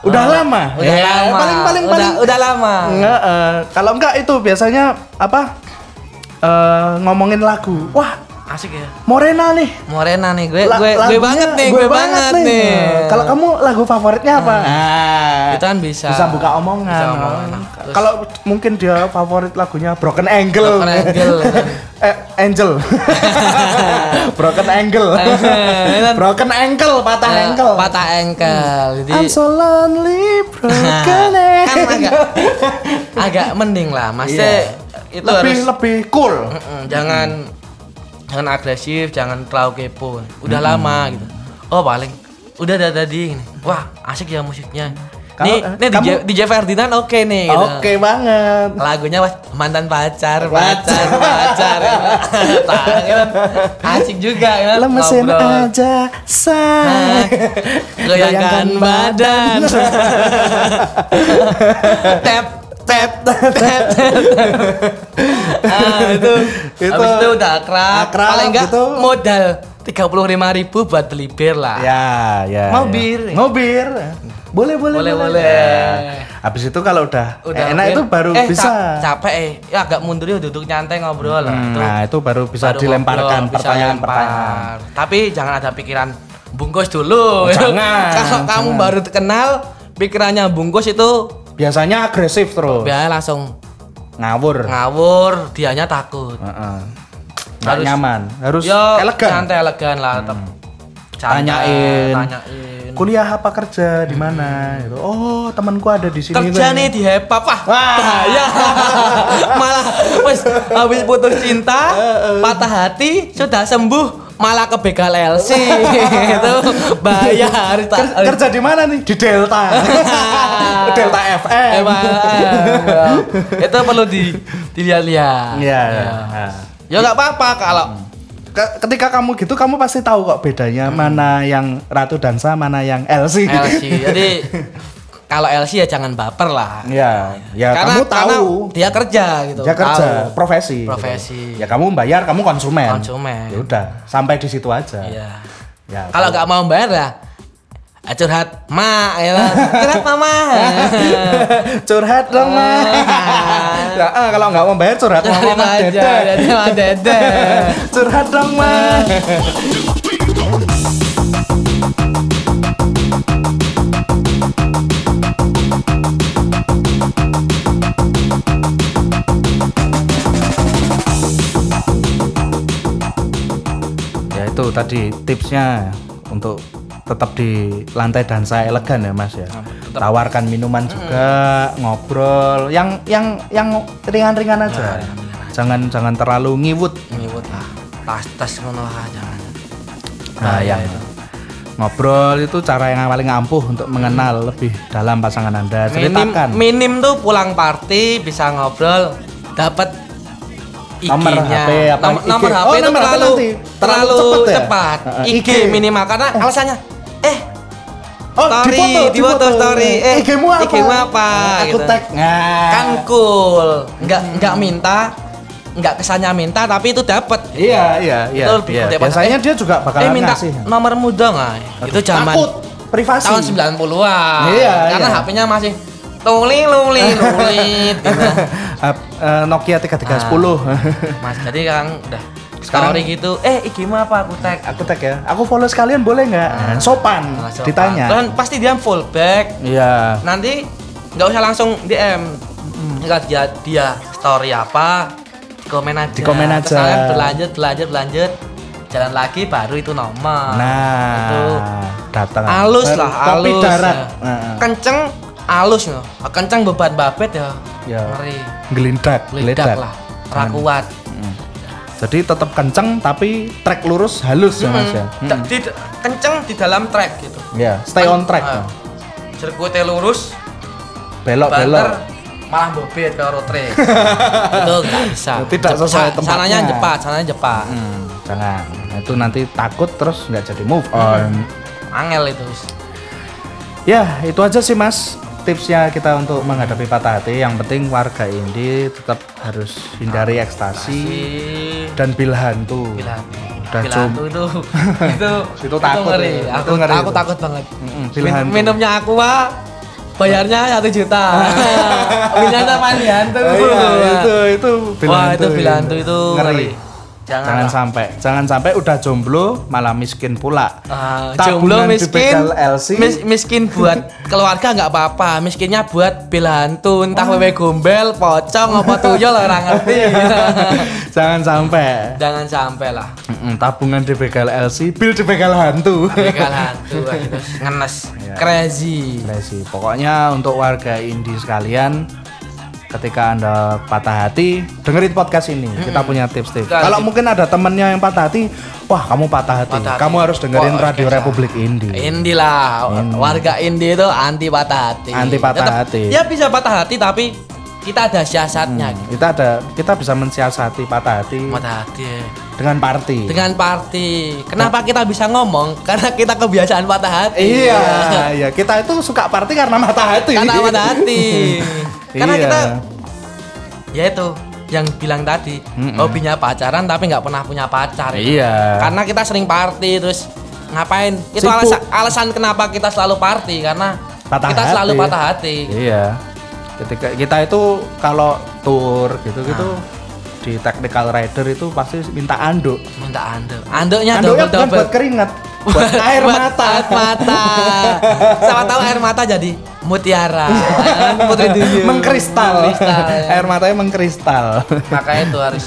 Speaker 1: Udah lama.
Speaker 2: Udah
Speaker 1: Ya,
Speaker 2: lama.
Speaker 1: paling- paling-
Speaker 2: udah,
Speaker 1: paling-
Speaker 2: udah lama.
Speaker 1: Enggak, eh, kalau enggak itu biasanya apa? eh, ngomongin lagu. Wah,
Speaker 2: Asik ya.
Speaker 1: Morena nih.
Speaker 2: Morena nih gue
Speaker 1: La-
Speaker 2: gue gue banget nih, gue, banget nih.
Speaker 1: Kalau kamu lagu favoritnya apa? Nah,
Speaker 2: Itu kan bisa.
Speaker 1: bisa buka omongan.
Speaker 2: Bisa omongan. Terus-
Speaker 1: Kalau mungkin dia favorit lagunya Broken Angle.
Speaker 2: Broken Angle. <laughs>
Speaker 1: eh, <laughs> Angel. Broken Angle. Broken Ankle, patah
Speaker 2: Eh,
Speaker 1: ankle.
Speaker 2: patah ankle. Jadi
Speaker 1: I'm so lonely, broken
Speaker 2: kan
Speaker 1: ankle.
Speaker 2: agak agak mending lah. Maksudnya itu
Speaker 1: Iya. lebih
Speaker 2: harus
Speaker 1: lebih cool.
Speaker 2: Mm-mm, jangan jangan agresif, jangan terlalu kepo. Udah lama gitu. Oh, paling udah ada tadi gini. Wah, asik ya musiknya.
Speaker 1: Kalau-
Speaker 2: nih,
Speaker 1: eh,
Speaker 2: nih
Speaker 1: kamu-
Speaker 2: DJ Ferdinand oke nih gitu.
Speaker 1: Oke banget.
Speaker 2: lagunya was mantan pacar pacar pacar Nah, <laughs> kan asik juga ya
Speaker 1: Lemesin
Speaker 2: ngobrol.
Speaker 1: aja, say.
Speaker 2: goyangkan badan <laughs> tap tap tap tap <laughs> ah, itu
Speaker 1: Itu
Speaker 2: habis itu udah akrab,
Speaker 1: akrab,
Speaker 2: paling enggak
Speaker 1: gitu.
Speaker 2: modal tiga puluh lima ribu buat beli bir lah
Speaker 1: Ya, ya.
Speaker 2: Mau
Speaker 1: ya.
Speaker 2: bir?
Speaker 1: Mau bir. Boleh, boleh,
Speaker 2: Boleh, boleh.
Speaker 1: Ya. Habis itu kalau udah,
Speaker 2: udah
Speaker 1: enak itu baru
Speaker 2: eh,
Speaker 1: bisa.
Speaker 2: ca- capek eh ya agak mundur ya duduk nyantai ngobrol lah
Speaker 1: Hmm,
Speaker 2: Itu
Speaker 1: nah, itu baru bisa
Speaker 2: baru
Speaker 1: dilemparkan pertanyaan-pertanyaan.
Speaker 2: Tapi jangan ada pikiran bungkus dulu.
Speaker 1: Jangan, <laughs>
Speaker 2: Kalau kamu baru kenal, pikirannya bungkus itu
Speaker 1: Biasanya agresif terus.
Speaker 2: biasanya langsung
Speaker 1: Ngawur.
Speaker 2: ngawur, dianya takut.
Speaker 1: Heeh.
Speaker 2: Harus-
Speaker 1: nyaman, harus
Speaker 2: Yo,
Speaker 1: elegan. Hmm.
Speaker 2: Santai elegan lah. Santai,
Speaker 1: Tanyain.
Speaker 2: tanyain.
Speaker 1: Kuliah apa kerja di mana? Gitu. Oh, temanku ada di sini.
Speaker 2: Kerja nih di Hepap wah. Bahaya. <laughs> malah wes habis putus cinta, patah hati, sudah sembuh malah ke begal LC itu bahaya harus
Speaker 1: Ker- kerja di mana nih? Di Delta. <laughs> Delta FM.
Speaker 2: Emang, <laughs> itu perlu di dilihat-lihat.
Speaker 1: Iya.
Speaker 2: Ya.
Speaker 1: Nah.
Speaker 2: Ya nggak apa-apa kalau
Speaker 1: Ke- Ketika kamu gitu, kamu pasti tahu kok bedanya mana yang Ratu Dansa, mana yang LC.
Speaker 2: LC. <laughs> Jadi kalau LC ya jangan baper lah.
Speaker 1: Ya, ya
Speaker 2: karena,
Speaker 1: kamu tahu.
Speaker 2: karena dia kerja gitu.
Speaker 1: Dia kerja,
Speaker 2: tahu.
Speaker 1: profesi. gitu.
Speaker 2: Profesi.
Speaker 1: Ya kamu bayar, kamu konsumen.
Speaker 2: Konsumen.
Speaker 1: Ya udah, sampai di situ aja.
Speaker 2: Iya.
Speaker 1: Ya,
Speaker 2: Kalau nggak mau bayar ya curhat ma ya curhat mama <laughs>
Speaker 1: curhat dong, Ma. <laughs> ya, ah, kalau nggak mau bayar curhat
Speaker 2: Curhat
Speaker 1: Mama Dede.
Speaker 2: dede <laughs>
Speaker 1: curhat dong, Ma. ya itu tadi tipsnya untuk tetap di lantai dansa elegan ya mas ya tawarkan minuman juga ngobrol yang yang yang ringan-ringan aja jangan jangan terlalu ngiwut
Speaker 2: nyiwut lah tas tas ngono lah jangan
Speaker 1: Nah, yang ngobrol itu cara yang paling ampuh untuk mengenal lebih dalam pasangan Anda.
Speaker 2: minim
Speaker 1: Ceritakan.
Speaker 2: minim tuh pulang party bisa ngobrol dapat
Speaker 1: Nomor. HP apa,
Speaker 2: Nom-
Speaker 1: IG?
Speaker 2: nomor HP
Speaker 1: Oh,
Speaker 2: itu
Speaker 1: nomor HP
Speaker 2: terlalu terlalu
Speaker 1: Terlalu cepet ya?
Speaker 2: cepat. IG,
Speaker 1: IG.
Speaker 2: minimal karena alasannya eh
Speaker 1: Oh,
Speaker 2: story, di foto story. Eh,
Speaker 1: IG-mu apa?
Speaker 2: IG-mu apa?
Speaker 1: Aku
Speaker 2: Gitu.
Speaker 1: tag. Nah.
Speaker 2: kan cool nggak nggak minta nggak kesannya minta tapi itu dapat
Speaker 1: Iya, iya, iya.
Speaker 2: Itu lebih
Speaker 1: iya. Biasanya
Speaker 2: eh,
Speaker 1: dia juga bakalan
Speaker 2: eh minta
Speaker 1: ngasih.
Speaker 2: nomormu dong ah. itu zaman
Speaker 1: Takut privasi.
Speaker 2: tahun 90-an
Speaker 1: Iya,
Speaker 2: karena
Speaker 1: iya.
Speaker 2: HP-nya masih luli luli <laughs> lulit gitu.
Speaker 1: Eh, Nokia 3310.
Speaker 2: Mas jadi kan udah
Speaker 1: Sekarang-
Speaker 2: story gitu eh IG-mu apa aku tag
Speaker 1: aku tag ya. Aku follow sekalian boleh nggak? Sopan.
Speaker 2: Langsung
Speaker 1: Ditanya.
Speaker 2: Dan pasti dia full back
Speaker 1: Iya.
Speaker 2: nanti nggak usah langsung DM nggak dia dia story apa komen aja
Speaker 1: Di komen
Speaker 2: Terus
Speaker 1: aja.
Speaker 2: kalian berlanjut berlanjut berlanjut jalan lagi baru itu nomor
Speaker 1: Nah,
Speaker 2: itu
Speaker 1: datang.
Speaker 2: halus lah halus
Speaker 1: darat.
Speaker 2: ya.
Speaker 1: Nah,
Speaker 2: kenceng halus no kenceng beban babet ya
Speaker 1: Ya.
Speaker 2: ngeri
Speaker 1: Gelindak,
Speaker 2: ledak lah ra kuat
Speaker 1: Mm. Jadi tetap kenceng tapi track lurus halus ya Mas ya.
Speaker 2: Hmm. Di- kenceng di dalam track gitu
Speaker 1: Ya, stay on track.
Speaker 2: Ah. sirkuitnya lurus
Speaker 1: Belok
Speaker 2: banter
Speaker 1: belok.
Speaker 2: malah bobet ke road race <laughs> itu nggak bisa
Speaker 1: Tidak
Speaker 2: Jep-
Speaker 1: sesuai tempatnya.
Speaker 2: sananya jepat sananya jepat
Speaker 1: Hmm, jangan. Nah, Itu nanti takut terus nggak jadi move on.
Speaker 2: angel itu
Speaker 1: Ya, itu aja sih Mas tipsnya kita untuk menghadapi patah hati. Yang penting warga indie tetap harus hindari ekstasi
Speaker 2: si
Speaker 1: dan bil hantu.
Speaker 2: bilang
Speaker 1: Udah
Speaker 2: bilang
Speaker 1: cum-
Speaker 2: itu <laughs> itu
Speaker 1: Itu takut
Speaker 2: ngeri
Speaker 1: ya.
Speaker 2: aku
Speaker 1: Itu ngeri
Speaker 2: aku
Speaker 1: itu.
Speaker 2: takut banget
Speaker 1: Mm-mm, bil
Speaker 2: Min-
Speaker 1: hantu.
Speaker 2: minumnya aku ah bayarnya satu juta <laughs> minumnya nih hantu
Speaker 1: Oh, iya, itu itu bil
Speaker 2: wah
Speaker 1: hantu
Speaker 2: itu bil hantu itu
Speaker 1: ngeri.
Speaker 2: Jangan,
Speaker 1: Jangan sampai, jangan sampai udah jomblo malah miskin pula. Tabungan
Speaker 2: jomblo miskin
Speaker 1: LC.
Speaker 2: mis- miskin buat <laughs> keluarga nggak apa-apa miskinnya buat bil hantu entah wewe gombel pocong apa tuyul orang ngerti <laughs>
Speaker 1: jangan sampai.
Speaker 2: jangan sampai lah
Speaker 1: Mm-mm, tabungan dibegal LC, bil hantu.
Speaker 2: begal <laughs> hantu wah, itu ngenes
Speaker 1: Iya.
Speaker 2: crazy
Speaker 1: Crazy. Pokoknya untuk warga indie sekalian, ketika anda patah hati, dengerin podcast ini. Kita punya tips-tips. Kalau mungkin ada temennya yang patah hati, wah kamu patah hati,
Speaker 2: Patah hati.
Speaker 1: kamu harus dengerin
Speaker 2: Wah,
Speaker 1: Radio Republik Indie.
Speaker 2: Indi lah, warga Indi itu anti patah hati.
Speaker 1: Anti patah
Speaker 2: Tetep-
Speaker 1: hati.
Speaker 2: Ya bisa patah hati tapi kita ada siasatnya.
Speaker 1: Hmm, kita ada, kita bisa mensiasati patah hati
Speaker 2: Patah hati ya.
Speaker 1: dengan party.
Speaker 2: dengan party. Kenapa kita bisa ngomong? <laughs> Karena kita kebiasaan patah hati.
Speaker 1: Iya, <laughs> iya. Kita itu suka party karena mata hati.
Speaker 2: Karena patah hati. Karena <laughs>
Speaker 1: Iya.
Speaker 2: kita ya itu yang bilang tadi
Speaker 1: Mm-mm.
Speaker 2: hobinya pacaran tapi nggak pernah punya pacar.
Speaker 1: Iya.
Speaker 2: Karena kita sering party terus ngapain? Itu
Speaker 1: Sibuk.
Speaker 2: alasan alasan kenapa kita selalu party karena
Speaker 1: Patah
Speaker 2: kita
Speaker 1: hati.
Speaker 2: selalu patah hati.
Speaker 1: Iya. Ketika kita itu kalau tour gitu-gitu di technical rider itu pasti minta anduk.
Speaker 2: Minta anduk. Anduknya
Speaker 1: Anduknya
Speaker 2: double
Speaker 1: bukan
Speaker 2: double.
Speaker 1: buat keringat, buat air
Speaker 2: Buat
Speaker 1: mata.
Speaker 2: Air mata. Sama tahu air mata jadi mutiara. <laughs> Putri duyung.
Speaker 1: mengkristal.
Speaker 2: Mengkristal, ya.
Speaker 1: air matanya mengkristal.
Speaker 2: Makanya itu harus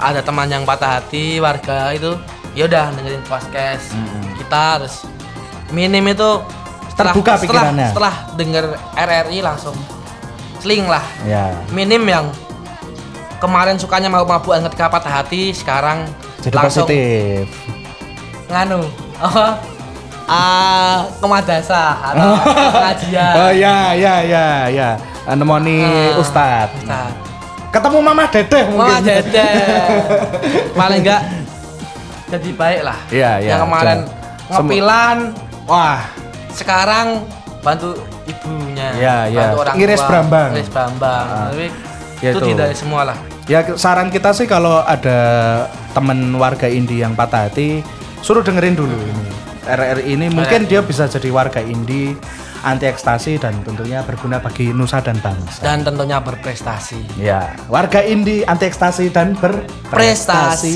Speaker 2: ada teman yang patah hati warga itu ya udah dengerin podcast kita harus minim itu setelah,
Speaker 1: Terbuka
Speaker 2: setelah,
Speaker 1: pikirannya.
Speaker 2: setelah denger RRI langsung seling lah
Speaker 1: ya.
Speaker 2: minim yang kemarin sukanya mau mabukan ketika patah hati sekarang
Speaker 1: Jadi
Speaker 2: langsung
Speaker 1: positif.
Speaker 2: nganu apa ah kemadasa atau <laughs> pengajian
Speaker 1: Oh ya ya ya ya. Anemoni
Speaker 2: Ah,
Speaker 1: Ustad.
Speaker 2: Ustaz.
Speaker 1: Ketemu Mama Dedeh mungkin.
Speaker 2: Wah dede <laughs> paling enggak jadi baik lah
Speaker 1: Iya, iya,
Speaker 2: yang kemarin
Speaker 1: jangan-
Speaker 2: ngepilan
Speaker 1: Wah,
Speaker 2: sekarang bantu
Speaker 1: Iya, iya.
Speaker 2: bantu orang tua,
Speaker 1: brambang.
Speaker 2: ngiris brambang
Speaker 1: Ah.
Speaker 2: tapi
Speaker 1: Ya
Speaker 2: itu
Speaker 1: itu.
Speaker 2: tidak semua lah
Speaker 1: Ya saran kita sih kalau ada temen warga indie yang patah hati, suruh dengerin dulu ini. RRI ini mungkin dia bisa jadi warga indie anti ekstasi dan tentunya berguna bagi nusa dan bangsa.
Speaker 2: dan tentunya berprestasi
Speaker 1: Ya, warga indie anti ekstasi dan berprestasi
Speaker 2: Prestasi.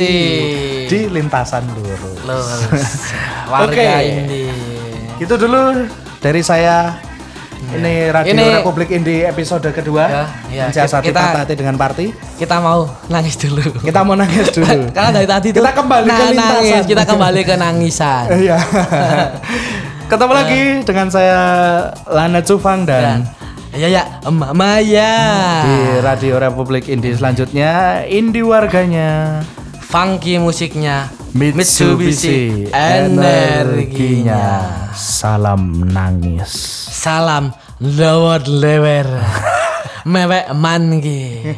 Speaker 1: di lintasan dulu.
Speaker 2: lulus <laughs> warga
Speaker 1: Oke.
Speaker 2: ini
Speaker 1: Gitu dulu dari saya. Ini Radio
Speaker 2: Ini-
Speaker 1: Republik Indie episode kedua.
Speaker 2: Ya, ya.
Speaker 1: Mensiasati
Speaker 2: Kita-
Speaker 1: patah hati dengan party.
Speaker 2: kita mau nangis dulu
Speaker 1: Kita mau nangis dulu. <laughs>
Speaker 2: karena dari tadi tuh
Speaker 1: Kita kembali ke
Speaker 2: nah,
Speaker 1: lintasan.
Speaker 2: nangis kita kembali ke nangisan <laughs>
Speaker 1: Iya. <laughs> Ketemu lagi dengan saya Lana Cufang dan
Speaker 2: ya ya emak Maya
Speaker 1: di Radio Republik Indie selanjutnya Indie warganya
Speaker 2: funky musiknya,
Speaker 1: Mitsubishi, energinya. Salam nangis.
Speaker 2: Salam lewat lewer. <laughs> Mewek mangi.